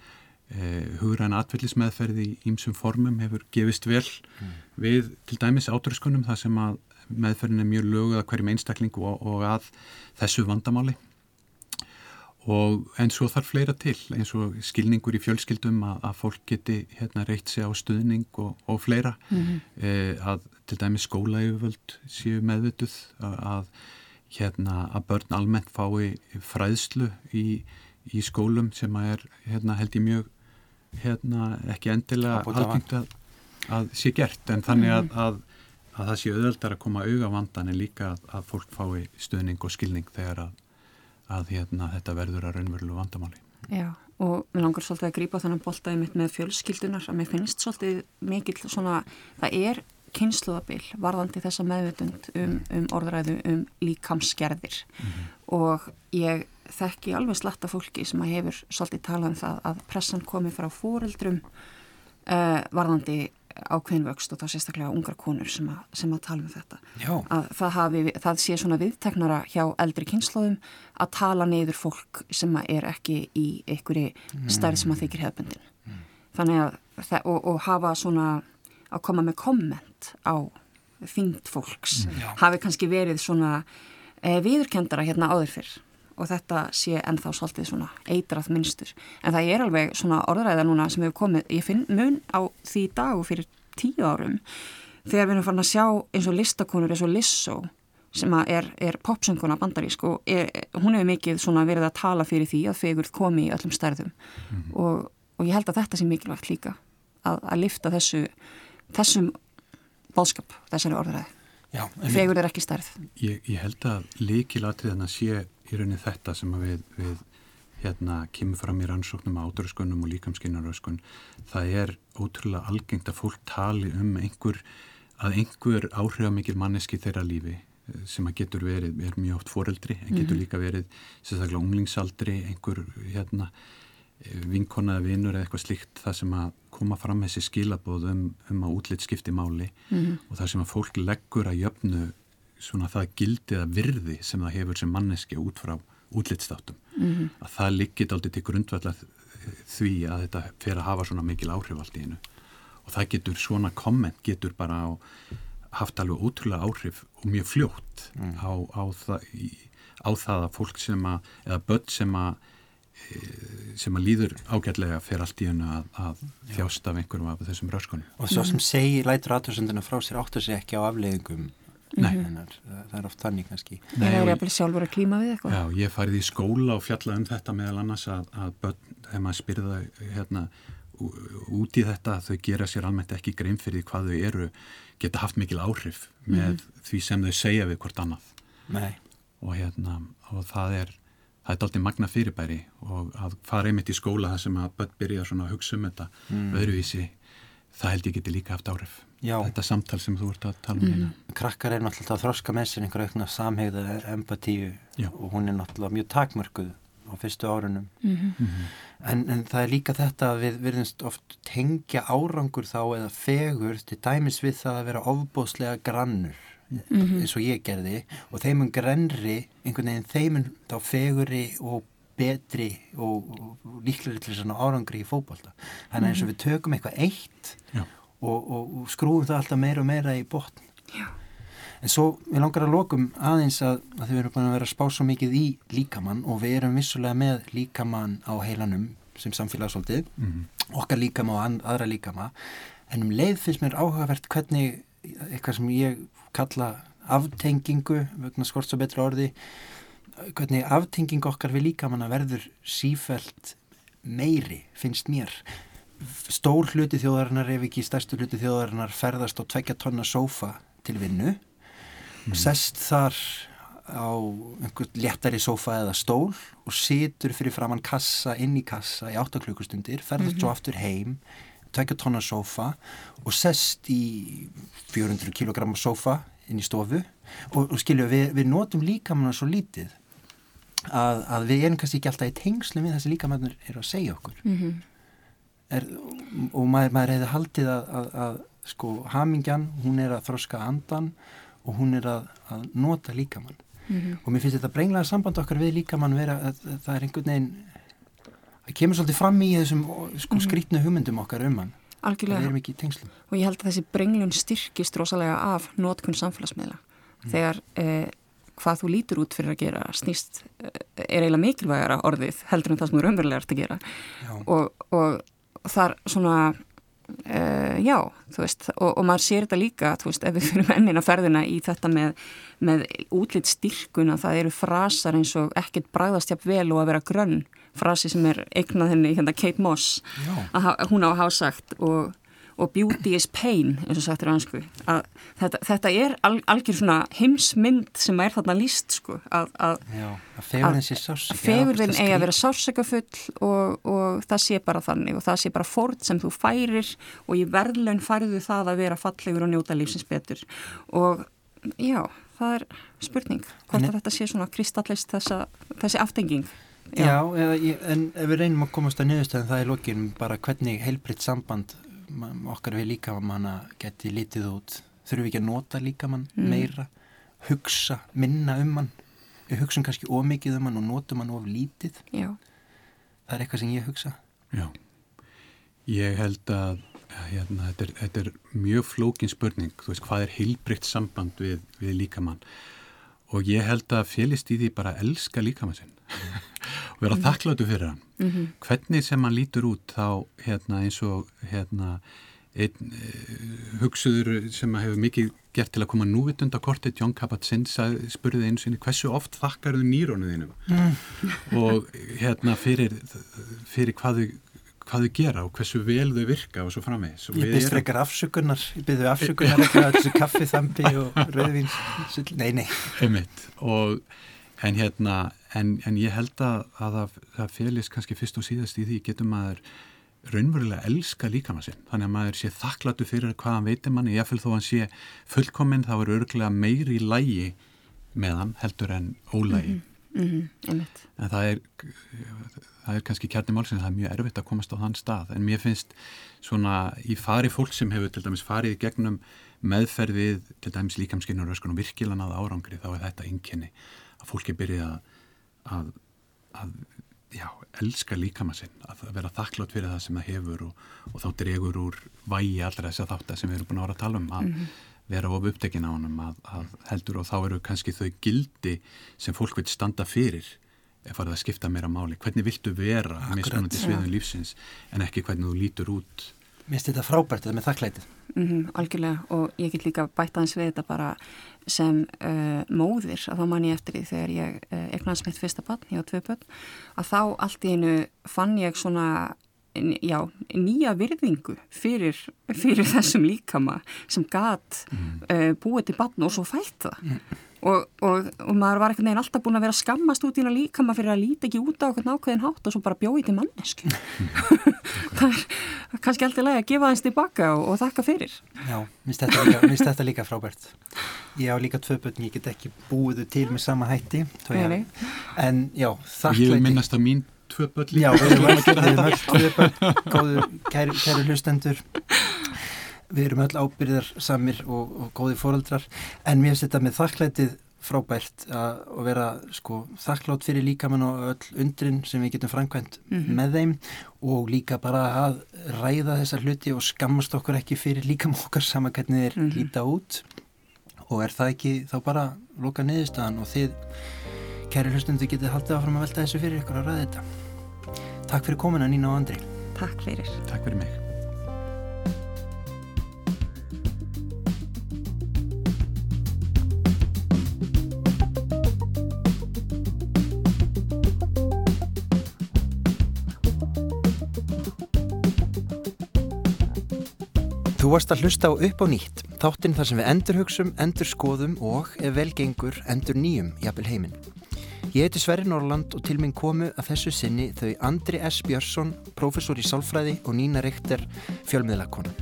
Speaker 3: e, hugræna atvellismeðferð í ímsum formum hefur gefist vel mm. við til dæmis áturskunum þar sem að meðferðin er mjög löguð að hverjum einstakling og, og að þessu vandamáli og en svo þarf fleira til eins og skilningur í fjölskyldum að, að fólk geti hérna reytt sig á stuðning og, og fleira mm -hmm. eh, að til dæmi skólajöfvöld séu meðvituð að, að hérna að börn almennt fái fræðslu í, í skólum sem að er hérna held ég mjög hérna ekki endilega algengt að, að sé gert en þannig að, mhm. að að það sé auðvöldar að koma auga vandan en líka að, að fólk fái stuðning og skilning þegar að, að hérna, þetta verður að raunverulega vandamáli.
Speaker 2: Já, og mér langar svolítið að grípa þannig boltaði mitt með fjölskyldunar að mér finnst svolítið mikill svona, það er kynsluðabil varðandi þessa meðvitund um, um orðræðu um líkamsgerðir. Mm -hmm. og ég þekki alveg slatta fólki sem að hefur svolítið talað um það að pressan komi frá fóreldrum uh, varðandi ákveðinvöxt og þá sérstaklega ungar konur sem að, sem að tala um þetta. Að það, hafi, það sé svona viðteknara hjá eldri kynnslóðum að tala neyður fólk sem er ekki í einhverju stærð sem að þykir hefbundin mm. þannig að og, og hafa svona að koma með komment á þyngd fólks mm. hafi kannski verið svona e, viðurkendara hérna áður fyrr og þetta sé ennþá svolítið svona eitrað minnstur. En það er alveg svona orðræða núna sem hefur komið, ég finn mun á því dag og fyrir tíu árum þegar við erum farin að sjá eins og listakonur eins og Lissó sem er, er popsönguna bandarísk og er, hún hefur mikið svona verið að tala fyrir því að fegurð komi í öllum stærðum mm. og, og ég held að þetta sé mikilvægt líka að, að lifta þessu þessum bóðskap, þessari orðræði. Fegurð er ekki stærð.
Speaker 3: Ég, ég held að líkilatriðan að sé í raunin þetta sem við, við hérna kemur fram í rannsóknum á áturöskunum og líkamskinnaröskun það er ótrúlega algengt að fólk tali um einhver að einhver áhrifamikil manneski þeirra lífi eh, sem að getur verið, er mjög oft foreldri en getur líka verið sérstaklega unglingsaldri, einhver hérna eh, vinkona eða vinur eða eitthvað slíkt það sem að koma fram þessi skilabóð um, um að útlitt skipti máli -hmm. og það sem að fólk leggur að jöfnu svona það gildið að virði sem það hefur sem manneski út frá útlitstáttum mm -hmm. að það liggit aldrei til grundvallar því að þetta fer að hafa svona mikil áhrif allt í hennu og það getur svona komment getur bara á, haft alveg ótrúlega áhrif og mjög fljótt mm. á, á, það, í, á það að fólk sem að eða börn sem að sem að líður ágætlega fyrir allt í hennu að, að þjást af einhverjum af þessum röskunum.
Speaker 1: Og svo sem segi lætur aðtörsundina frá sér áttur sig ekki á afleiðingum hennar, það er oft þannig kannski.
Speaker 2: Það er jafnvel sjálfur að klíma við eitthvað.
Speaker 3: Já, ég farið í skóla og fjalla um þetta meðal annars að, að börn, þegar maður spyrða hérna út í þetta þau gera sér almennt ekki grein fyrir hvað þau eru geta haft mikil áhrif með mm. því sem þau segja við hvort annað
Speaker 1: Nei.
Speaker 3: og hérna og það er það er aldrei magna fyrirbæri og að fara einmitt í skóla það sem að börn byrja svona að hugsa um þetta mm. öðruvísi það held ég geti líka haft áhrif
Speaker 1: Já.
Speaker 3: þetta samtal sem þú ert að tala um mm.
Speaker 1: Krakkar er náttúrulega að þroska með sér einhverja aukna samhegða empatíu Já. og hún er náttúrulega mjög takmörkuð á fyrstu árunum mm -hmm. en, en það er líka þetta að við verðumst oft tengja árangur þá eða fegur til dæmis við það að vera ofbóðslega grannur mm -hmm. eins og ég gerði og þeimum grannri einhvern veginn þeimum þá feguri og betri og, og líklega til svona árangri í fókbalta þannig að eins og við tökum eitthvað eitt og, og, og skrúum það alltaf meira og meira í botn.
Speaker 2: Já.
Speaker 1: En svo við langar að lokum aðeins að, að þau eru búin að vera að spá svo mikið í líkamann og við erum vissulega með líkamann á heilanum sem samfélagsvöldið, mm -hmm. okkar líkama og aðra líkama, en um leið finnst mér áhugavert hvernig eitthvað sem ég kalla aftengingu, vegna skorts og betra orði, hvernig aftengingu okkar við líkamanna verður sífælt meiri, finnst mér. Stór hluti þjóðarinnar, ef ekki stærstu hluti þjóðarinnar, ferðast á tvekja tonna sófa til vinnu mm. sest þar á einhvern léttari sofa eða stól og situr fyrir framann kassa inn í kassa í 8 klukkustundir ferðast mm -hmm. svo aftur heim tvekja tonna sofa og sest í 400 kg sofa inn í stofu og, og skilju við, við notum líkamannar svo lítið að, að við erum kannski ekki alltaf í tengslu við þessi líkamannir er að segja okkur mm -hmm. er, og maður, maður hefði haldið að, að, að sko hamingjan hún er að þroska andan og hún er að, að nota líkamann mm -hmm. og mér finnst þetta brenglaða samband okkar við líkamann vera að, að það er einhvern veginn það kemur svolítið fram í þessum sko, mhm. skrítnu hugmyndum okkar um hann
Speaker 2: Algjörlega.
Speaker 1: það er mikið tengslum
Speaker 2: og ég held að þessi brenglun styrkist rosalega af notkunn samfélagsmiðla mm. þegar eh, hvað þú lítur út fyrir að gera snýst eh, er eiginlega mikilvægara orðið heldur en það sem þú raunverulega ert að gera og, og þar svona Uh, já, þú veist, og, og maður sér þetta líka, þú veist, ef við fyrir mennin að ferðina í þetta með, með útlitt styrkuna, það eru frasar eins og ekkert bræðast jafn vel og að vera grönn, frasi sem er eignað henni, hérna Kate Moss, já. að hún á að hafa sagt og og beauty is pain, eins og sagt er ansku að þetta, þetta er al, algjör svona heimsmynd sem er þarna líst sko, að, að,
Speaker 1: sársöka
Speaker 2: að fegurinn eigi að vera sársökafull og, og það sé bara þannig og það sé bara fórn sem þú færir og í verðlun færðu það að vera fallegur og njóta lífsins betur. Og já, það er spurning hvort en, að þetta sé svona kristallist þessa, þessi aftenging
Speaker 1: Já, já en ef við reynum að komast að niðurstöðum það er lókin bara hvernig heilbritt samband okkar við líkamanna geti lítið út. Þurfum við ekki að nota líkamann mm. meira? Hugsa, minna um hann? Við hugsaum kannski ómikið um hann og notum hann of lítið.
Speaker 2: Já.
Speaker 1: það er eitthvað sem ég hugsa.
Speaker 3: Já, ég held að hérna, þetta, er, þetta er mjög flókin spurning, þú veist, hvað er heilbrikt samband við, við líkamann? Og ég held að félist í því bara að elska líkamann sinn vera mm. þakkláttu fyrir hann mm -hmm. hvernig sem hann lítur út þá hérna, eins og hérna, einn uh, hugsuður sem hefur mikið gert til að koma núvitund á kortið John Kabat-Zinn spurði einu sinni hversu oft þakkar þau nýrónuðinu mm. og hérna fyrir, fyrir hvað þau hvað þau gera og hversu vel þau virka og svo framvegis.
Speaker 1: Ég byrst frekar afsökunar, ég byrði afsökunar ekki að þessu kaffiþambi og rauðvins, nei, nei.
Speaker 3: Einmitt, og en hérna, en, en ég held að, að það, félist kannski fyrst og síðast í því getur maður raunverulega elska líkama sinn. Þannig að maður sé þakklatu fyrir hvað hann veitir manni, jáfnveil þó hann sé fullkominn þá er örglega meiri lægi með hann heldur en ólægi
Speaker 2: mm -hmm,
Speaker 3: en það er það er kannski kjarni málsins, það er mjög erfitt að komast á þann stað, en mér finnst svona í fari fólk sem hefur til dæmis farið gegnum meðferðið til dæmis líkamskinnur og virkilan að árangri þá er þetta einkenni. Að fólki byrja að, að, að já, elska líkama sinn að vera þakklátt fyrir það sem það hefur og, og þá dregur úr vægi allra þess að þátt að sem við erum búin að vera að tala um að mm -hmm. vera of upptekinn á honum að, að heldur og þá eru kannski þau gildi sem fólk vil standa fyrir ef það að skipta meira máli. Hvernig viltu vera með spennandi sviðum lífsins en ekki hvernig þú lítur út
Speaker 1: Mér finnst þetta frábært þetta með þakklætið
Speaker 2: Mm -hmm, algjörlega og ég get líka bætt aðeins við þetta bara sem uh, móðir að þá man ég eftir því þegar ég uh, eignast mitt fyrsta bann, ég á tvö bönn að þá allt í einu fann ég svona já, nýja virðingu fyrir, fyrir þessum líkama sem mm. uh, búið til bann og svo fætt það mm. Og, og, og maður var einhvern veginn alltaf búin að vera skammast út í hérna líka maður fyrir að líti ekki út á okkur nákvæðin hátt og svo bara bjóði til mannesku það er kannski alltaf leið að gefa þess tilbaka og, og þakka fyrir.
Speaker 1: Já, minnst þetta, þetta líka frábært. Ég á líka tvö börn, ég get ekki búið til með sama hætti ég, en já,
Speaker 3: þakklæti. Ég minnast að mín tvö börn líka.
Speaker 1: Já, við erum öll tvö börn. Góðu, kæru, kæru hlustendur við erum öll ábyrðar samir og, og góði fóröldrar en mér finnst þetta með þakklætið frábært að, að vera sko, þakklátt fyrir líkamann og öll undrin sem við getum framkvæmt mm -hmm. með þeim og líka bara að ræða þessar hluti og skammast okkur ekki fyrir líkamann okkar sama hvernig þeir mm -hmm. líta út. Og er það ekki þá bara loka niðurstaðan og þið kæri hlustundu getið haldið áfram að velta þessu fyrir ykkur að ræða þetta. Takk fyrir komuna Nína og Andri.
Speaker 2: Takk fyrir.
Speaker 3: Takk fyrir mig
Speaker 1: Þú varst að hlusta á upp á nýtt, þáttinn þar sem við endur hugsum, endur skoðum og, ef velgengur, endur nýjum, jafnvel heiminn. Ég heiti Sverri Norrland og til minn komu að þessu sinni þau Andri S. Björnsson, professor í sálfræði og Nína Reykter, fjölmiðlakona.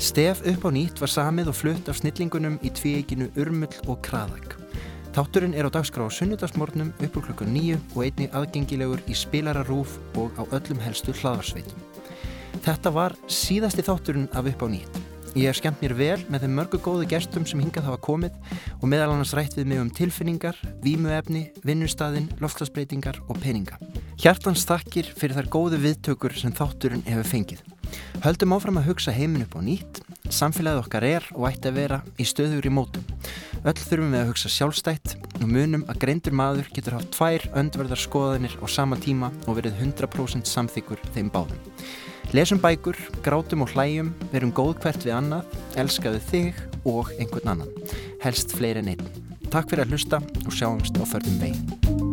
Speaker 1: Stef upp á nýtt var samið og flutt af snillingunum í tvíeginu Urmull og Kraðak. Þátturinn er á dagskrá á sunnudagsmórnum uppur klukkan nýju og einni aðgengilegur í spilararúf og á öllum helstu hlaðarsveitum. Þetta var síðasti þátturinn af upp á nýtt. Ég hef skemmt mér vel með þeim mörgu góðu gestum sem hingað hafa komið og meðal annars rætt við mig um tilfinningar, vímuefni, vinnustadin, loftslagsbreytingar og peninga. Hjartans þakkir fyrir þær góðu viðtökur sem þátturinn hefur fengið. Höldum áfram að hugsa heiminn upp á nýtt, samfélagið okkar er og ætti að vera í stöður í mótum. Öll þurfum við að hugsa sjálfstætt og munum að greindur maður getur haft tvær öndverðar skoðanir á sama tíma og verið 100% samþyggur þeim báðum. Lesum bækur, grátum og hlæjum, verum góð hvert við annað, elskaðu þig og einhvern annan. Helst fleiri en einn. Takk fyrir að hlusta og sjáumst á förðum veginn.